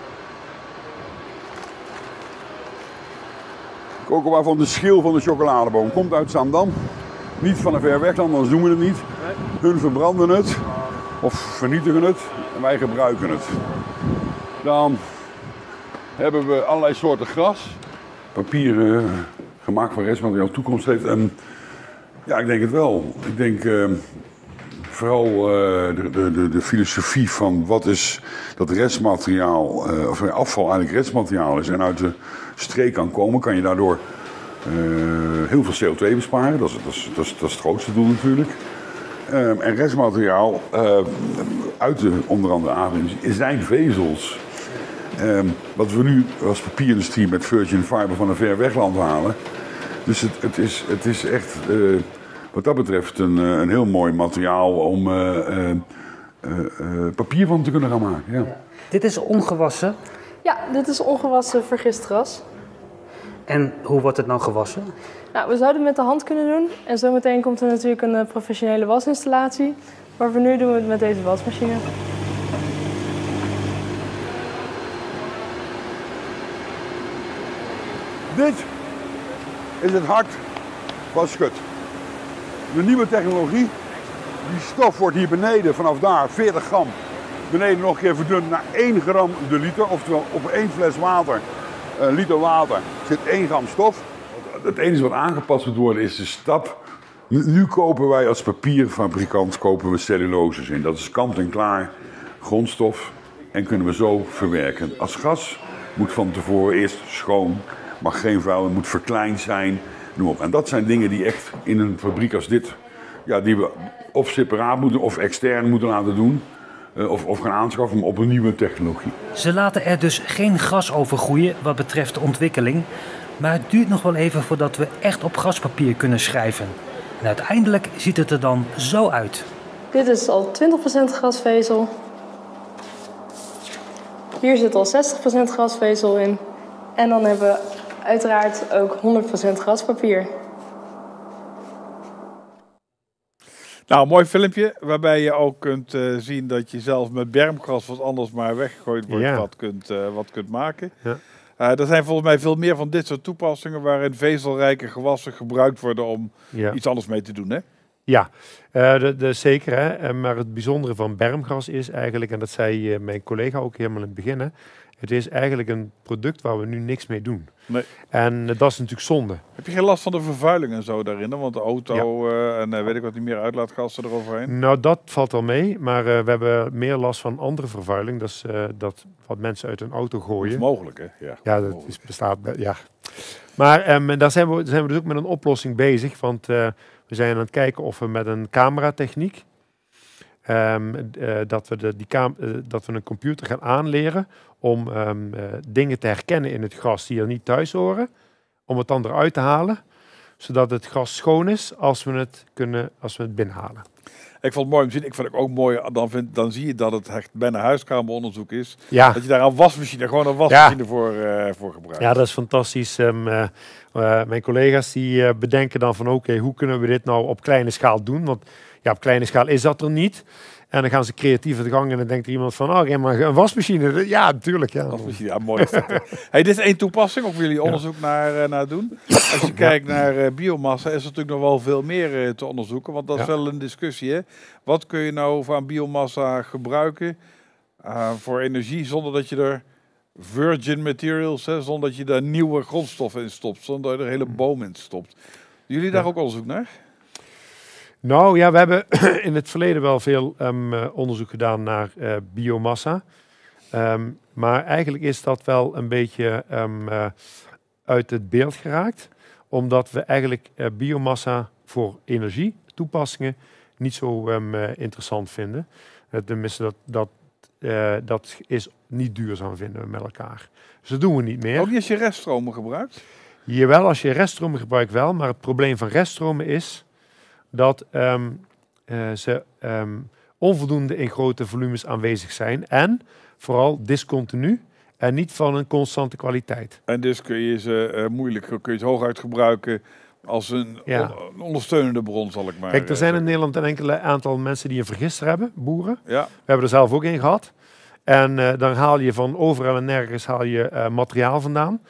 Cocoa van de schil van de chocoladeboom. Komt uit Zaandam. Niet van een ver wegland, anders doen we het niet. Hun verbranden het. Of vernietigen het. En wij gebruiken het. Dan hebben we allerlei soorten gras. Papier eh, gemaakt van restmateriaal toekomst heeft. En ja, ik denk het wel. Ik denk... eh, vooral eh, de, de, de, de filosofie van wat is dat restmateriaal, of afval eigenlijk restmateriaal is en uit de streek kan komen, kan je daardoor eh, heel veel CO2 besparen. Dat is, dat, is, dat, is, dat is het grootste doel natuurlijk. Ehm, en restmateriaal eh, uit de onder andere aardindustrie zijn vezels. Ehm, wat we nu als papierindustrie met virgin fiber van een ver wegland halen. Dus het, het, is, het is echt eh, wat dat betreft een, een heel mooi materiaal om eh, eh, eh, eh, papier van te kunnen gaan maken. Ja. Dit is ongewassen. Ja, dit is ongewassen vergist gras. En hoe wordt het nou gewassen? Nou, we zouden het met de hand kunnen doen. En zometeen komt er natuurlijk een eh, professionele wasinstallatie. Maar voor nu doen we het met deze wasmachine. Dit is het hart van schut. De nieuwe technologie. Die stof wordt hier beneden vanaf daar 40 gram. Beneden nog een keer verdund naar 1 gram de liter. Oftewel op één fles water, een liter water, zit 1 gram stof. Het enige wat aangepast moet worden is de stap. Nu, kopen wij als papierfabrikant kopen we celluloses in. Dat is kant-en-klaar grondstof en kunnen we zo verwerken. Als gas moet van tevoren eerst schoon, mag geen vuil, moet verkleind zijn, noem op. En dat zijn dingen die echt in een fabriek als dit, ja, die we of separaat moeten of extern moeten laten doen. Eh, Of, of gaan aanschaffen op een nieuwe technologie. Ze laten er dus geen gas over groeien wat betreft de ontwikkeling. Maar het duurt nog wel even voordat we echt op graspapier kunnen schrijven. En uiteindelijk ziet het er dan zo uit. Dit is al 20% grasvezel. Hier zit al 60% grasvezel in. En dan hebben we uiteraard ook 100% graspapier. Nou, een mooi filmpje waarbij je ook kunt eh, zien dat je zelf met bermgras wat anders maar weggegooid wordt, Ja. wat, kunt, eh, wat kunt maken. Ja. Eh, er zijn volgens mij veel meer van dit soort toepassingen waarin vezelrijke gewassen gebruikt worden om Ja. iets anders mee te doen. Hè? Ja, de, de, zeker. Hè? Maar het bijzondere van bermgras is eigenlijk, en dat zei mijn collega ook helemaal in het begin, hè, het is eigenlijk een product waar we nu niks mee doen. Nee. En eh, dat is natuurlijk zonde. Heb je geen last van de vervuiling en zo daarin? Want de auto eh, en eh, weet ik wat niet meer uitlaatgassen eroverheen. Nou, dat valt wel mee, maar we hebben meer last van andere vervuiling. Dat is dat wat mensen uit hun auto Dat gooien. is mogelijk, hè? Ja, Ja, dat is, bestaat. be- Ja. Maar ehm, daar zijn we, zijn we dus ook met een oplossing bezig. Want we zijn aan het kijken of we met een cameratechniek. Ehm, eh, dat, we de, die eh, dat we een computer gaan aanleren om ehm, eh, dingen te herkennen in het gras die er niet thuis horen. Om het dan eruit te halen. Zodat het gras schoon is als we het, kunnen, als we het binnenhalen. Ik vond het mooi om te zien. Ik vind het ook mooi. Dan, vind, dan zie je dat het echt bijna huiskameronderzoek is. Ja, Dat je daar een wasmachine, gewoon een wasmachine voor, voor gebruikt. Ja, dat is fantastisch. Ehm, eh, eh, mijn collega's die bedenken dan van oké, hoe kunnen we dit nou op kleine schaal doen? Want ja, op kleine schaal is dat er niet. En dan gaan ze creatief aan de gang en dan denkt iemand van, oh, ja, maar een wasmachine. Ja, natuurlijk. Ja. Wasmachine, ja, mooi. is dat, hè. hey, dit is één toepassing, of jullie onderzoek naar, eh, naar doen. Als je kijkt naar eh, biomassa, is er natuurlijk nog wel veel meer eh, te onderzoeken. Want dat is wel een discussie. Hè? Wat kun je nou van biomassa gebruiken voor energie zonder dat je er virgin materials, hè, zonder dat je daar nieuwe grondstoffen in stopt, zonder dat je er hele boom in stopt. Jullie daar ook onderzoek naar? Nou ja, we hebben in het verleden wel veel ehm, eh, onderzoek gedaan naar eh, biomassa. Ehm, maar eigenlijk is dat wel een beetje ehm, eh, uit het beeld geraakt. Omdat we eigenlijk biomassa voor energie toepassingen niet zo interessant vinden. Tenminste, dat, dat, dat is niet duurzaam vinden we met elkaar. Dus dat doen we niet meer. Ook niet als je reststromen gebruikt? Jawel, als je reststromen gebruikt wel, maar het probleem van reststromen is dat ehm, eh, ze ehm, onvoldoende in grote volumes aanwezig zijn en vooral discontinu en niet van een constante kwaliteit. En dus kun je ze eh, moeilijk, kun je ze hooguit gebruiken als een, Ja. een ondersteunende bron, zal ik maar Kijk, er eh, zijn in. Nederland een enkele aantal mensen die een vergister hebben, boeren. Ja, We hebben er zelf ook in gehad. En dan haal je van overal en nergens haal je materiaal vandaan.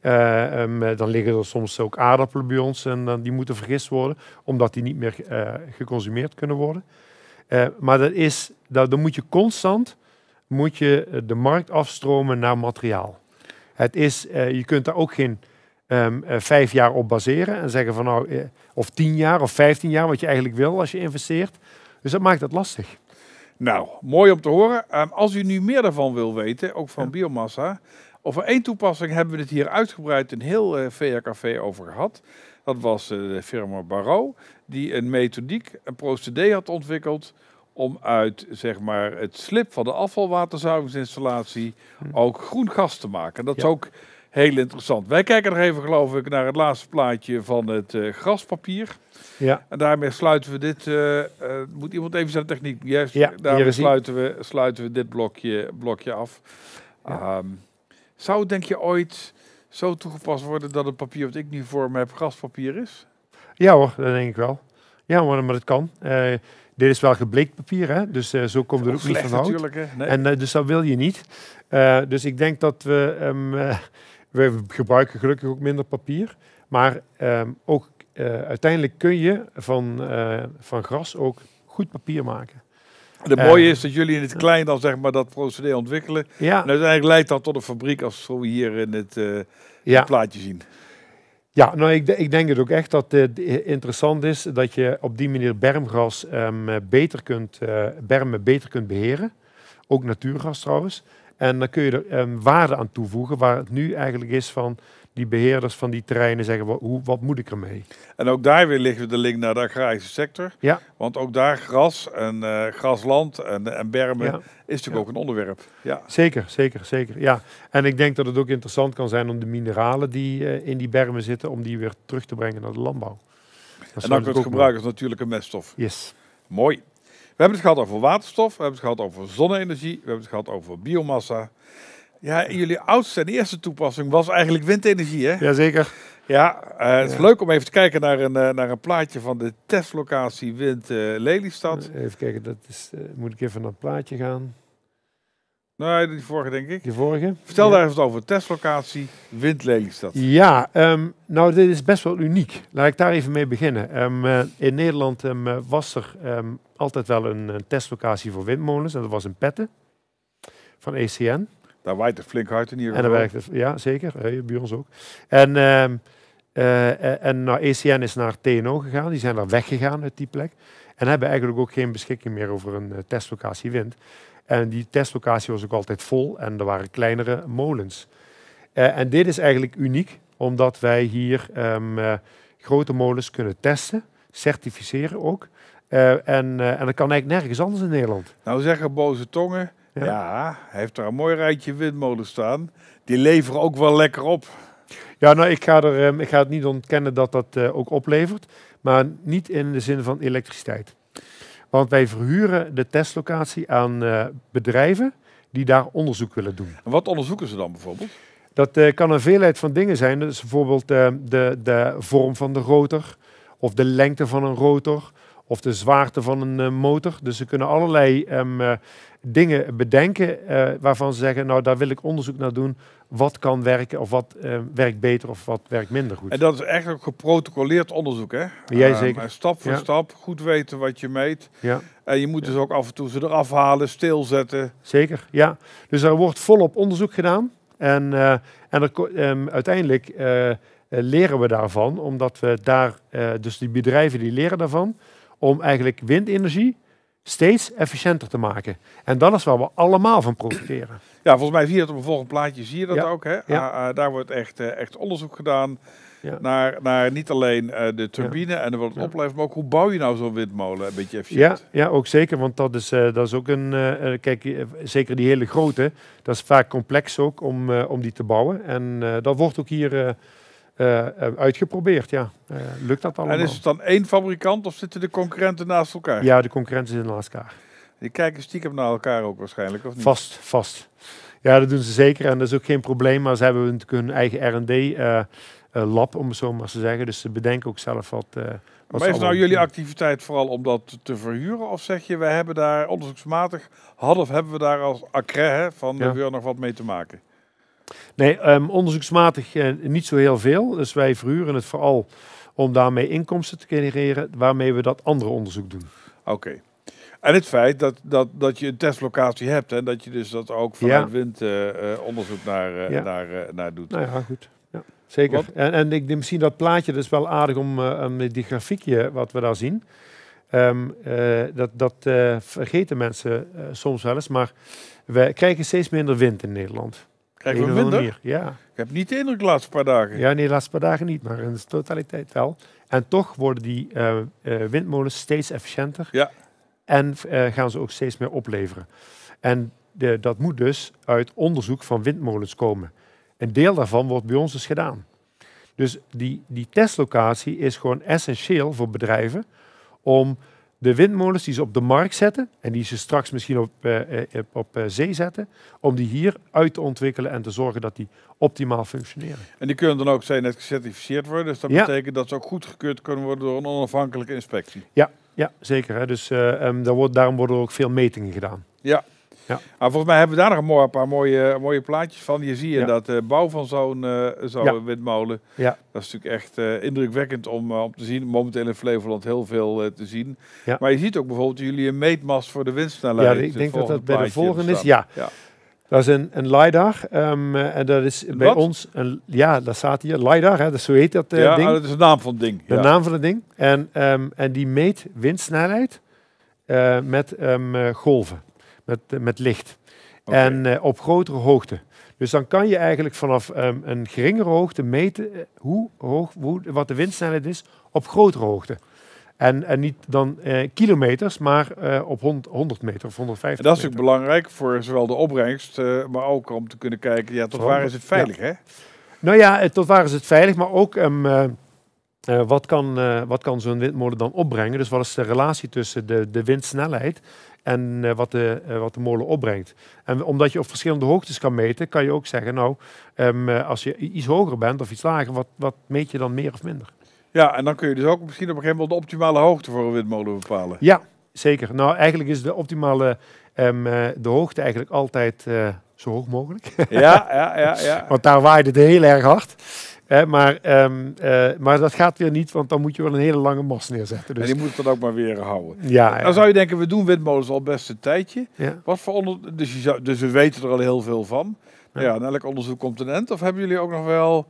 Eh, ehm, eh, dan liggen er soms ook aardappelen bij ons en dan die moeten vergist worden, omdat die niet meer eh, geconsumeerd kunnen worden. Maar dat is, dat, dan moet je constant moet je de markt afstromen naar materiaal. Het is, je kunt daar ook geen ehm, eh, vijf jaar op baseren en zeggen van nou, of tien jaar of vijftien jaar, wat je eigenlijk wil als je investeert. Dus dat maakt het lastig. nou, mooi om te horen. Ehm, als u nu meer daarvan wil weten, ook van biomassa, over één toepassing hebben we het hier uitgebreid in heel eh VHKV over gehad. Dat was eh, de firma Barrow, die een methodiek, een procedé had ontwikkeld om uit zeg maar, het slip van de afvalwaterzuiveringsinstallatie ook groen gas te maken. Dat is Ja. ook heel interessant. Wij kijken nog even, geloof ik, naar het laatste plaatje van het eh, graspapier. Ja. En daarmee sluiten we dit. moet iemand even zijn techniek? Juist. Ja, daarmee sluiten we, sluiten we dit blokje, blokje af. Ehm, zou denk je ooit zo toegepast worden dat het papier wat ik nu voor me heb graspapier is? Ja hoor, dat denk ik wel. Ja, maar, maar dat kan. Eh, dit is wel gebleekt papier, hè? dus eh, zo komt het ook niet van hout. Nee. En eh, dus dat wil je niet. Dus ik denk dat we, ehm, eh, we gebruiken gelukkig ook minder papier. Maar ehm, ook uiteindelijk kun je van, van gras ook goed papier maken. De eh, mooie is dat jullie in het klein dan zeg maar dat procedé ontwikkelen. Ja, En uiteindelijk leidt dat tot een fabriek als we hier in het eh, ja. plaatje zien. ja nou, ik, ik denk het ook echt dat het interessant is dat je op die manier bermgras ehm, eh, beter kunt, eh, bermen beter kunt beheren. Ook natuurgras trouwens. En dan kun je er ehm, waarde aan toevoegen, waar het nu eigenlijk is van die beheerders van die terreinen zeggen, wat, hoe, wat moet ik ermee? En ook daar weer liggen we de link naar de agrarische sector. Ja. Want ook daar gras en eh, grasland en, en bermen Ja. is natuurlijk Ja. ook een onderwerp. Ja. Zeker, zeker, zeker. Ja. En ik denk dat het ook interessant kan zijn om de mineralen die eh, in die bermen zitten, om die weer terug te brengen naar de landbouw. Dat En dan kun je natuurlijk het gebruiken als natuurlijke meststof. Yes. Mooi. We hebben het gehad over waterstof, we hebben het gehad over zonne-energie, we hebben het gehad over biomassa. Ja, jullie oudste en eerste toepassing was eigenlijk windenergie, hè? Jazeker. Ja, eh, het is Ja. leuk om even te kijken naar een, eh, naar een plaatje van de testlocatie Wind eh, Lelystad. Even kijken, dat is, moet ik even naar het plaatje gaan. Nee, die vorige denk ik. Die vorige. Vertel ja. daar eens over, testlocatie Wind Lelystad. Ja, ehm, nou dit is best wel uniek. Laat ik daar even mee beginnen. Ehm, eh, in Nederland ehm, eh, was er altijd wel een, een testlocatie voor windmolens. En dat was in Petten van ECN. Daar waait het flink hard in ieder En dan werkt het, ja zeker, bij ons ook. En, ehm, eh, eh, en nou, ECN is naar TNO gegaan, die zijn daar weggegaan uit die plek. En hebben eigenlijk ook geen beschikking meer over een eh, testlocatie wind. En die testlocatie was ook altijd vol en er waren kleinere molens. En dit is eigenlijk uniek, omdat wij hier ehm, eh, grote molens kunnen testen, certificeren ook. En, en dat kan eigenlijk nergens anders in Nederland. Nou zeggen boze tongen, ja. Ja. hij heeft daar een mooi rijtje windmolens staan. Die leveren ook wel lekker op. Ja, nou, ik ga, er, ehm, ik ga het niet ontkennen dat dat eh, ook oplevert, maar niet in de zin van elektriciteit. Want wij verhuren de testlocatie aan eh, bedrijven die daar onderzoek willen doen. En wat onderzoeken ze dan bijvoorbeeld? Dat eh, kan een veelheid van dingen zijn. Dus bijvoorbeeld eh, de, de vorm van de rotor, of de lengte van een rotor, of de zwaarte van een eh, motor. Dus ze kunnen allerlei ehm, eh, dingen bedenken eh, waarvan ze zeggen, nou daar wil ik onderzoek naar doen. Wat kan werken, of wat werkt beter, of wat werkt minder goed. En dat is echt ook geprotocoleerd onderzoek, hè? Jij Ehm, zeker. stap voor Ja. stap, goed weten wat je meet. Ja. En je moet dus ook af en toe ze eraf halen, stilzetten. Zeker, ja. Dus er wordt volop onderzoek gedaan. En, en er, ehm, uiteindelijk leren we daarvan, omdat we daar, dus die bedrijven die leren daarvan, om eigenlijk windenergie steeds efficiënter te maken. En dat is waar we allemaal van profiteren. Ja, volgens mij zie je het op een volgend plaatje, zie je dat Ja. ook, hè? Ja. Ah, ah, daar wordt echt, eh, echt onderzoek gedaan Ja. naar, naar niet alleen eh, de turbine en wat het Ja. oplevert, maar ook hoe bouw je nou zo'n windmolen een beetje Ja, efficiënt. ja, ook zeker, want dat is, eh, dat is ook een, kijk, zeker die hele grote, dat is vaak complex ook om, om die te bouwen. En dat wordt ook hier eh, eh, uitgeprobeerd, ja. Eh, lukt dat allemaal? En is het dan één fabrikant of zitten de concurrenten naast elkaar? Ja, de concurrentie is naast elkaar. Die kijken stiekem naar elkaar ook waarschijnlijk, of niet? Vast, vast. Ja, dat doen ze zeker en dat is ook geen probleem. Maar ze hebben natuurlijk hun eigen R&D-lab, om het zo maar te zeggen. Dus ze bedenken ook zelf wat... wat Maar is nou jullie doen. activiteit vooral om dat te verhuren? Of zeg je, we hebben daar onderzoeksmatig, hadden of hebben we daar als accre hè, van, Ja. nog wat mee te maken? Nee, ehm, onderzoeksmatig eh, niet zo heel veel. Dus wij verhuren het vooral om daarmee inkomsten te genereren, waarmee we dat andere onderzoek doen. Oké. En het feit dat, dat, dat je een testlocatie hebt en dat je dus dat ook vanuit Ja. wind eh, eh, onderzoek naar, Ja. naar, naar doet. Nou ja, goed. Ja, zeker. Wat? En, en ik denk misschien dat plaatje, dat is wel aardig om om die grafiekje wat we daar zien. Ehm, eh, dat dat vergeten mensen soms wel eens, maar we krijgen steeds minder wind in Nederland. Krijgen we minder? manier, Ja. Ik heb niet de indruk de laatste paar dagen. ja, nee, de laatste paar dagen niet, maar in de totaliteit wel. En toch worden die eh, eh, windmolens steeds efficiënter. Ja. En eh, gaan ze ook steeds meer opleveren. En de, dat moet dus uit onderzoek van windmolens komen. Een deel daarvan wordt bij ons dus gedaan. Dus die, die testlocatie is gewoon essentieel voor bedrijven om de windmolens die ze op de markt zetten en die ze straks misschien op, eh, eh, op eh, zee zetten, om die hier uit te ontwikkelen en te zorgen dat die optimaal functioneren. En die kunnen dan ook, zijn net gecertificeerd worden. Dus dat Ja. betekent dat ze ook goedgekeurd kunnen worden door een onafhankelijke inspectie. Ja, zeker. Hè? Dus eh, ehm, daar wordt, daarom worden er ook veel metingen gedaan. Maar volgens mij hebben we daar nog een, mooi, een paar mooie, mooie plaatjes van. Je Ja. dat de bouw van zo'n eh, Ja. windmolen. Ja. Dat is natuurlijk echt eh, indrukwekkend om, eh, om te zien. Momenteel in Flevoland heel veel eh, te zien. Ja. Maar je ziet ook bijvoorbeeld jullie een meetmast voor de windsnelheid. Ja, ik denk dat dat bij de volgende is. Ja, dat is een, een LiDAR. ehm, eh, en dat is bij wat? ons, een, ja, dat staat hier, LiDAR, hè, dus zo heet dat eh, ja, ding. oh, dat is de naam van het ding. De ja. naam van het ding. En, ehm, en die meet windsnelheid eh, met ehm, eh, golven, met, met licht. En eh, op grotere hoogte. Dus dan kan je eigenlijk vanaf ehm, een geringere hoogte meten eh, hoe hoog, hoe, wat de windsnelheid is op grotere hoogte. En, en niet dan eh, kilometers, maar eh, op hond- 100 meter of 150 En dat is meter. natuurlijk belangrijk voor zowel de opbrengst, eh, maar ook om te kunnen kijken, ja, tot waar is het veilig, hè? Nou ja, tot waar is het veilig, maar ook ehm, eh, eh, wat kan, wat kan zo'n windmolen dan opbrengen? Dus wat is de relatie tussen de, de windsnelheid en eh, wat, de, eh, wat de molen opbrengt? En omdat je op verschillende hoogtes kan meten, kan je ook zeggen, nou, ehm, eh, als je iets hoger bent of iets lager, wat, wat meet je dan meer of minder? Ja, en dan kun je dus ook misschien op een gegeven moment de optimale hoogte voor een windmolen bepalen. Ja, zeker. Nou, eigenlijk is de optimale ehm, eh, de hoogte eigenlijk altijd zo hoog mogelijk. Ja, ja, ja, ja. Want daar waait het heel erg hard. Hè, maar, ehm, eh, maar dat gaat weer niet, want dan moet je wel een hele lange mast neerzetten. En Dus, die moet het dan ook maar weer houden. ja, ja. Dan zou je denken, we doen windmolens al best een tijdje. ja. Wat voor onder... dus, je zou... dus we weten er al heel veel van. Ja. ja, en elk onderzoek komt een end. Of hebben jullie ook nog wel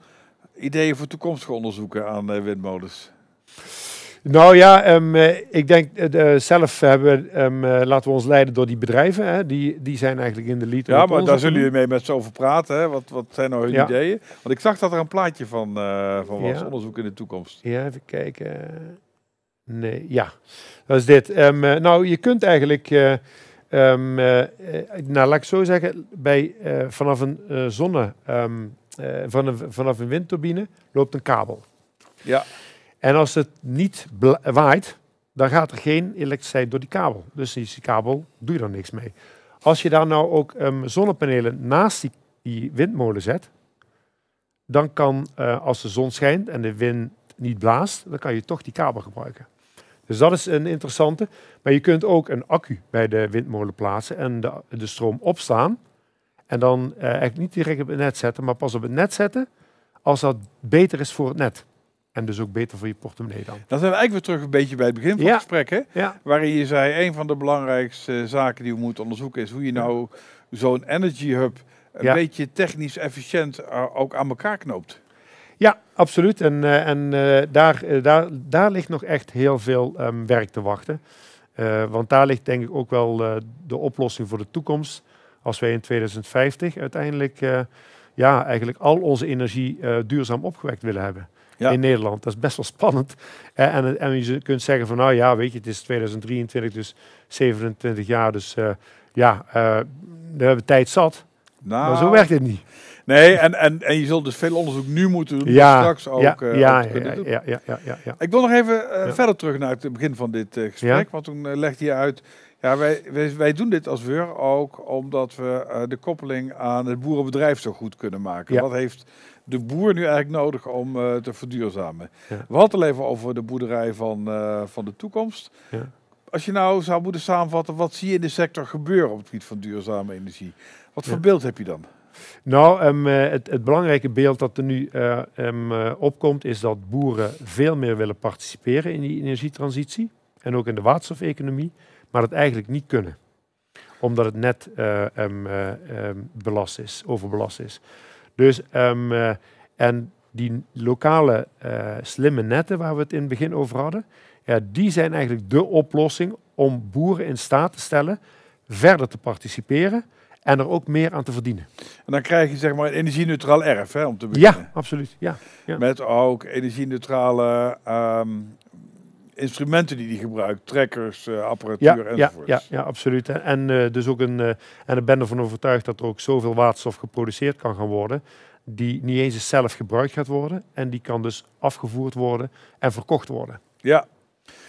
ideeën voor toekomstige onderzoeken aan eh, windmolens? Nou ja, ehm, eh, ik denk eh, de- zelf hebben ehm, eh, laten we ons leiden door die bedrijven. Hè. Die, die zijn eigenlijk in de lead. Ja, maar daar zullen jullie mee met z'n over praten. Hè? Wat, wat zijn nou hun Ja. ideeën? Want ik zag dat er een plaatje van, eh van was, Ja. onderzoek in de toekomst. Ja, even kijken. Nee, ja. Dat is dit. Ehm, eh, nou, je kunt eigenlijk, eh, eh, eh, nou laat ik zo zeggen, bij, eh, vanaf een eh, zonne, eh, van een, vanaf een windturbine loopt een kabel. Ja. En als het niet waait, dan gaat er geen elektriciteit door die kabel. Dus die kabel doe je er niks mee. Als je daar nou ook ehm, zonnepanelen naast die, windmolen zet, dan kan, eh, als de zon schijnt en de wind niet blaast, dan kan je toch die kabel gebruiken. Dus dat is een interessante. Maar je kunt ook een accu bij de windmolen plaatsen en de, de stroom opstaan. En dan eh, eigenlijk niet direct op het net zetten, maar pas op het net zetten als dat beter is voor het net. En dus ook beter voor je portemonnee dan. Dan zijn we eigenlijk weer terug een beetje bij het begin van Ja. het gesprek. Hè? Ja, Waarin je zei, een van de belangrijkste zaken die we moeten onderzoeken is hoe je nou zo'n energy hub een Ja. beetje technisch efficiënt eh, ook aan elkaar knoopt. ja absoluut. En, eh, en eh, daar, eh, daar, daar ligt nog echt heel veel ehm, werk te wachten. Eh, want daar ligt denk ik ook wel eh, de oplossing voor de toekomst. Als wij in 2050 uiteindelijk eh, ja, eigenlijk al onze energie eh, duurzaam opgewekt willen hebben. Ja. In Nederland. Dat is best wel spannend. Eh, en, en je kunt zeggen van nou ja, weet je, het is 2023, dus 27 jaar. Dus eh, ja, eh, we hebben tijd zat. Nou, Maar zo werkt het niet. Nee, en, en, en je zult dus veel onderzoek nu moeten doen. Ja, straks ook, ja, ja, ja, kunnen ja, doen. ja, ja, ja, ja, ja. Ik wil nog even verder terug naar het begin van dit gesprek. Want toen legde je uit, ja, wij, wij, wij doen dit als WUR ook omdat we de koppeling aan het boerenbedrijf zo goed kunnen maken. Ja. Wat heeft de boer nu eigenlijk nodig om eh, te verduurzamen? Ja. We hadden het al even over de boerderij van, eh, van de toekomst. Ja. Als je nou zou moeten samenvatten, wat zie je in de sector gebeuren op het gebied van duurzame energie? Wat voor Ja. beeld heb je dan? Nou, ehm, eh, het, het belangrijke beeld dat er nu eh, ehm, eh, opkomt, is dat boeren veel meer willen participeren in die energietransitie. En ook in de waterstofeconomie, maar dat eigenlijk niet kunnen. Omdat het net eh, ehm, eh, ehm, belast is, overbelast is. Dus, eh, en die lokale eh, slimme netten waar we het in het begin over hadden, ja, die zijn eigenlijk de oplossing om boeren in staat te stellen verder te participeren en er ook meer aan te verdienen. En dan krijg je zeg maar een energie-neutraal erf, hè, om te beginnen. Ja, absoluut. Ja. Ja. Met ook energie-neutrale ehm, instrumenten die die gebruikt. Trekkers, eh, apparatuur Ja, ja, enzovoort. ja, ja, absoluut. En, eh, dus ook een, eh, en ik ben ervan overtuigd dat er ook zoveel waterstof geproduceerd kan gaan worden, die niet eens zelf gebruikt gaat worden. En die kan dus afgevoerd worden en verkocht worden. Ja.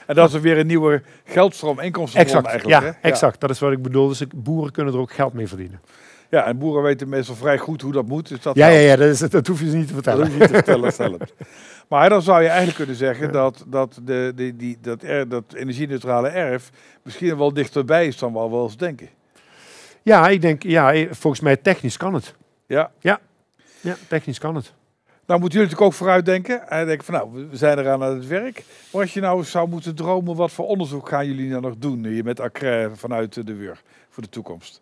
En dat is weer een nieuwe geldstroom, inkomstenbron Exact, eigenlijk. ja, hè? exact. Dat is wat ik bedoel. Dus boeren kunnen er ook geld mee verdienen. Ja, en boeren weten meestal vrij goed hoe dat moet. Dus dat Ja, ja, helpt. ja dat, is, dat hoef je ze niet te Dat vertellen. hoef je niet te vertellen, dat helpt. Maar dan zou je eigenlijk kunnen zeggen dat, dat, de, die, dat, er, dat energie-neutrale erf misschien wel dichterbij is dan we al wel eens denken. Ja, ik denk, ja, eh, volgens mij technisch kan het. Ja. Ja, technisch kan het. Nou moeten jullie natuurlijk ook vooruit denken. En denken van nou, we zijn eraan aan het werk. Maar als je nou zou moeten dromen, wat voor onderzoek gaan jullie nou nog doen hier met Accra vanuit de WUR voor de toekomst?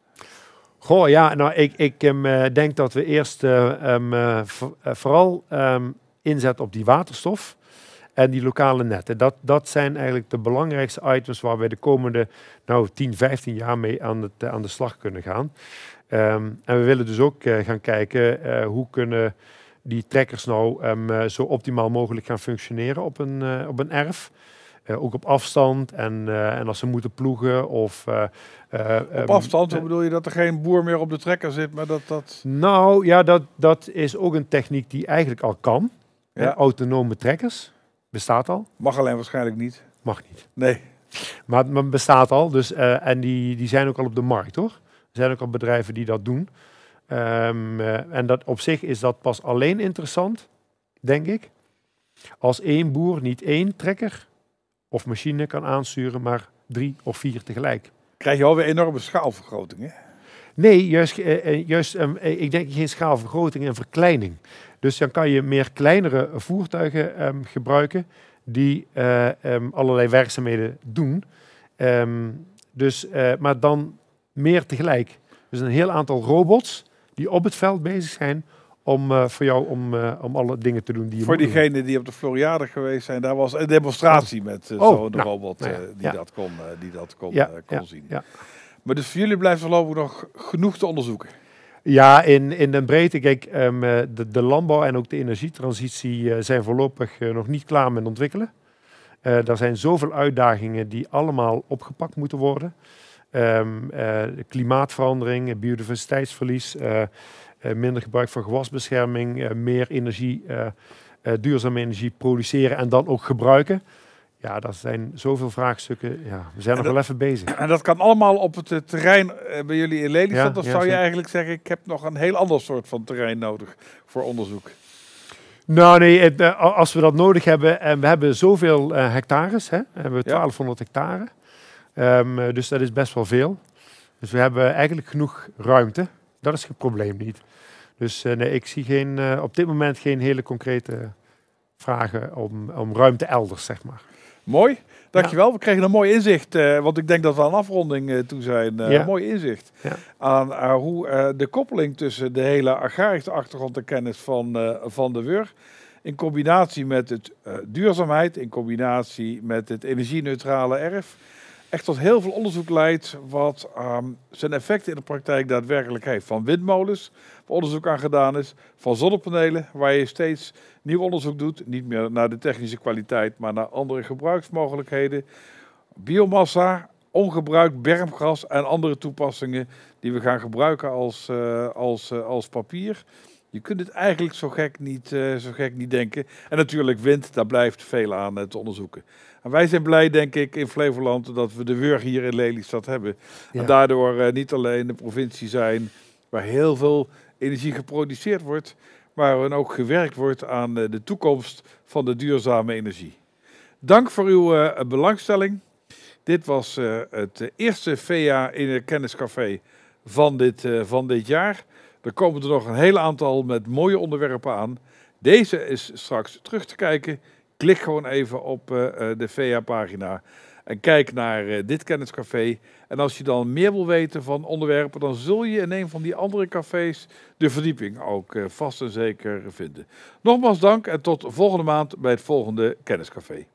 Goh, ja, nou, ik, ik em, eh, denk dat we eerst eh, em, eh, vo- vooral em, inzetten op die waterstof en die lokale netten. Dat, dat zijn eigenlijk de belangrijkste items waar we de komende nou, 10, 15 jaar mee aan, het, aan de slag kunnen gaan. Ehm, en we willen dus ook gaan kijken hoe kunnen die trekkers nou zo optimaal mogelijk gaan functioneren op een, op een erf. Eh, ook op afstand en, eh, en als ze moeten ploegen of... eh, Op em, afstand, hoe bedoel je dat er geen boer meer op de trekker zit, maar dat dat... nou ja, dat, dat is ook een techniek die eigenlijk al kan. Ja. Autonome trekkers bestaat al. Mag alleen waarschijnlijk niet. Mag niet. Nee. Maar, maar bestaat al. Dus, en die, die zijn ook al op de markt hoor. Er zijn ook al bedrijven die dat doen. Ehm, eh, en dat, op zich is dat pas alleen interessant, denk ik. Als één boer niet één trekker of machine kan aansturen, maar drie of vier tegelijk. Krijg je alweer enorme schaalvergrotingen. Nee, juist, eh, eh, juist ehm, eh, ik denk geen schaalvergroting en verkleining. Dus dan kan je meer kleinere voertuigen ehm, gebruiken die eh, ehm, allerlei werkzaamheden doen. Dus, maar dan meer tegelijk. Dus een heel aantal robots die op het veld bezig zijn om eh, voor jou om, eh, om alle dingen te doen die je Voor diegenen die op de Floriade geweest zijn, daar was een demonstratie met eh, Oh, zo'n nou, robot nou ja, die, ja. dat kon, die dat kon, Ja, kon zien. ja. Maar dus voor jullie blijft voorlopig nog genoeg te onderzoeken. Ja, in, in de breedte, kijk, eh, de, de landbouw en ook de energietransitie zijn voorlopig nog niet klaar met ontwikkelen. Er zijn zoveel uitdagingen die allemaal opgepakt moeten worden. De klimaatverandering, biodiversiteitsverlies, minder gebruik van gewasbescherming, eh, meer energie, eh, eh, duurzame energie produceren en dan ook gebruiken. Ja, dat zijn zoveel vraagstukken. Ja, we zijn En nog wel even bezig. En dat kan allemaal op het eh, terrein eh, bij jullie in Lelystad. Ja, of ja, zou je zeker. eigenlijk zeggen, ik heb nog een heel ander soort van terrein nodig voor onderzoek? Nou nee, het, eh, als we dat nodig hebben, en we hebben zoveel eh, hectares, hè, we hebben 1200 hectare, Ehm, eh, dus dat is best wel veel. Dus we hebben eigenlijk genoeg ruimte, dat is het probleem niet. Dus eh, nee, ik zie geen, eh, op dit moment geen hele concrete vragen om, om ruimte elders, zeg maar. Mooi, dankjewel. We kregen een mooi inzicht, eh, want ik denk dat we aan afronding toe zijn. Ja. Een mooi inzicht Ja. aan hoe de koppeling tussen de hele agrarische achtergrond en kennis van, van de WUR, in combinatie met het duurzaamheid, in combinatie met het energie-neutrale erf, echt tot heel veel onderzoek leidt wat ehm, zijn effecten in de praktijk daadwerkelijk heeft. Van windmolens, waar onderzoek aan gedaan is, van zonnepanelen, waar je steeds nieuw onderzoek doet, niet meer naar de technische kwaliteit, maar naar andere gebruiksmogelijkheden. Biomassa, ongebruikt bermgras en andere toepassingen die we gaan gebruiken als, eh, als, eh, als papier. Je kunt het eigenlijk zo gek, niet, eh, zo gek niet denken. En natuurlijk wind, daar blijft veel aan te onderzoeken. En wij zijn blij, denk ik, in Flevoland dat we de WUR hier in Lelystad hebben. Ja. En daardoor eh, niet alleen de provincie zijn waar heel veel energie geproduceerd wordt, maar er ook gewerkt wordt aan eh, de toekomst van de duurzame energie. Dank voor uw eh, belangstelling. Dit was het eerste VA in het kenniscafé van dit, van dit jaar. Er komen er nog een hele aantal met mooie onderwerpen aan. Deze is straks terug te kijken. Klik gewoon even op eh, eh, de VA-pagina en kijk naar eh, dit kenniscafé. En als je dan meer wil weten van onderwerpen, dan zul je in een van die andere cafés de verdieping ook vast en zeker vinden. Nogmaals dank en tot volgende maand bij het volgende kenniscafé.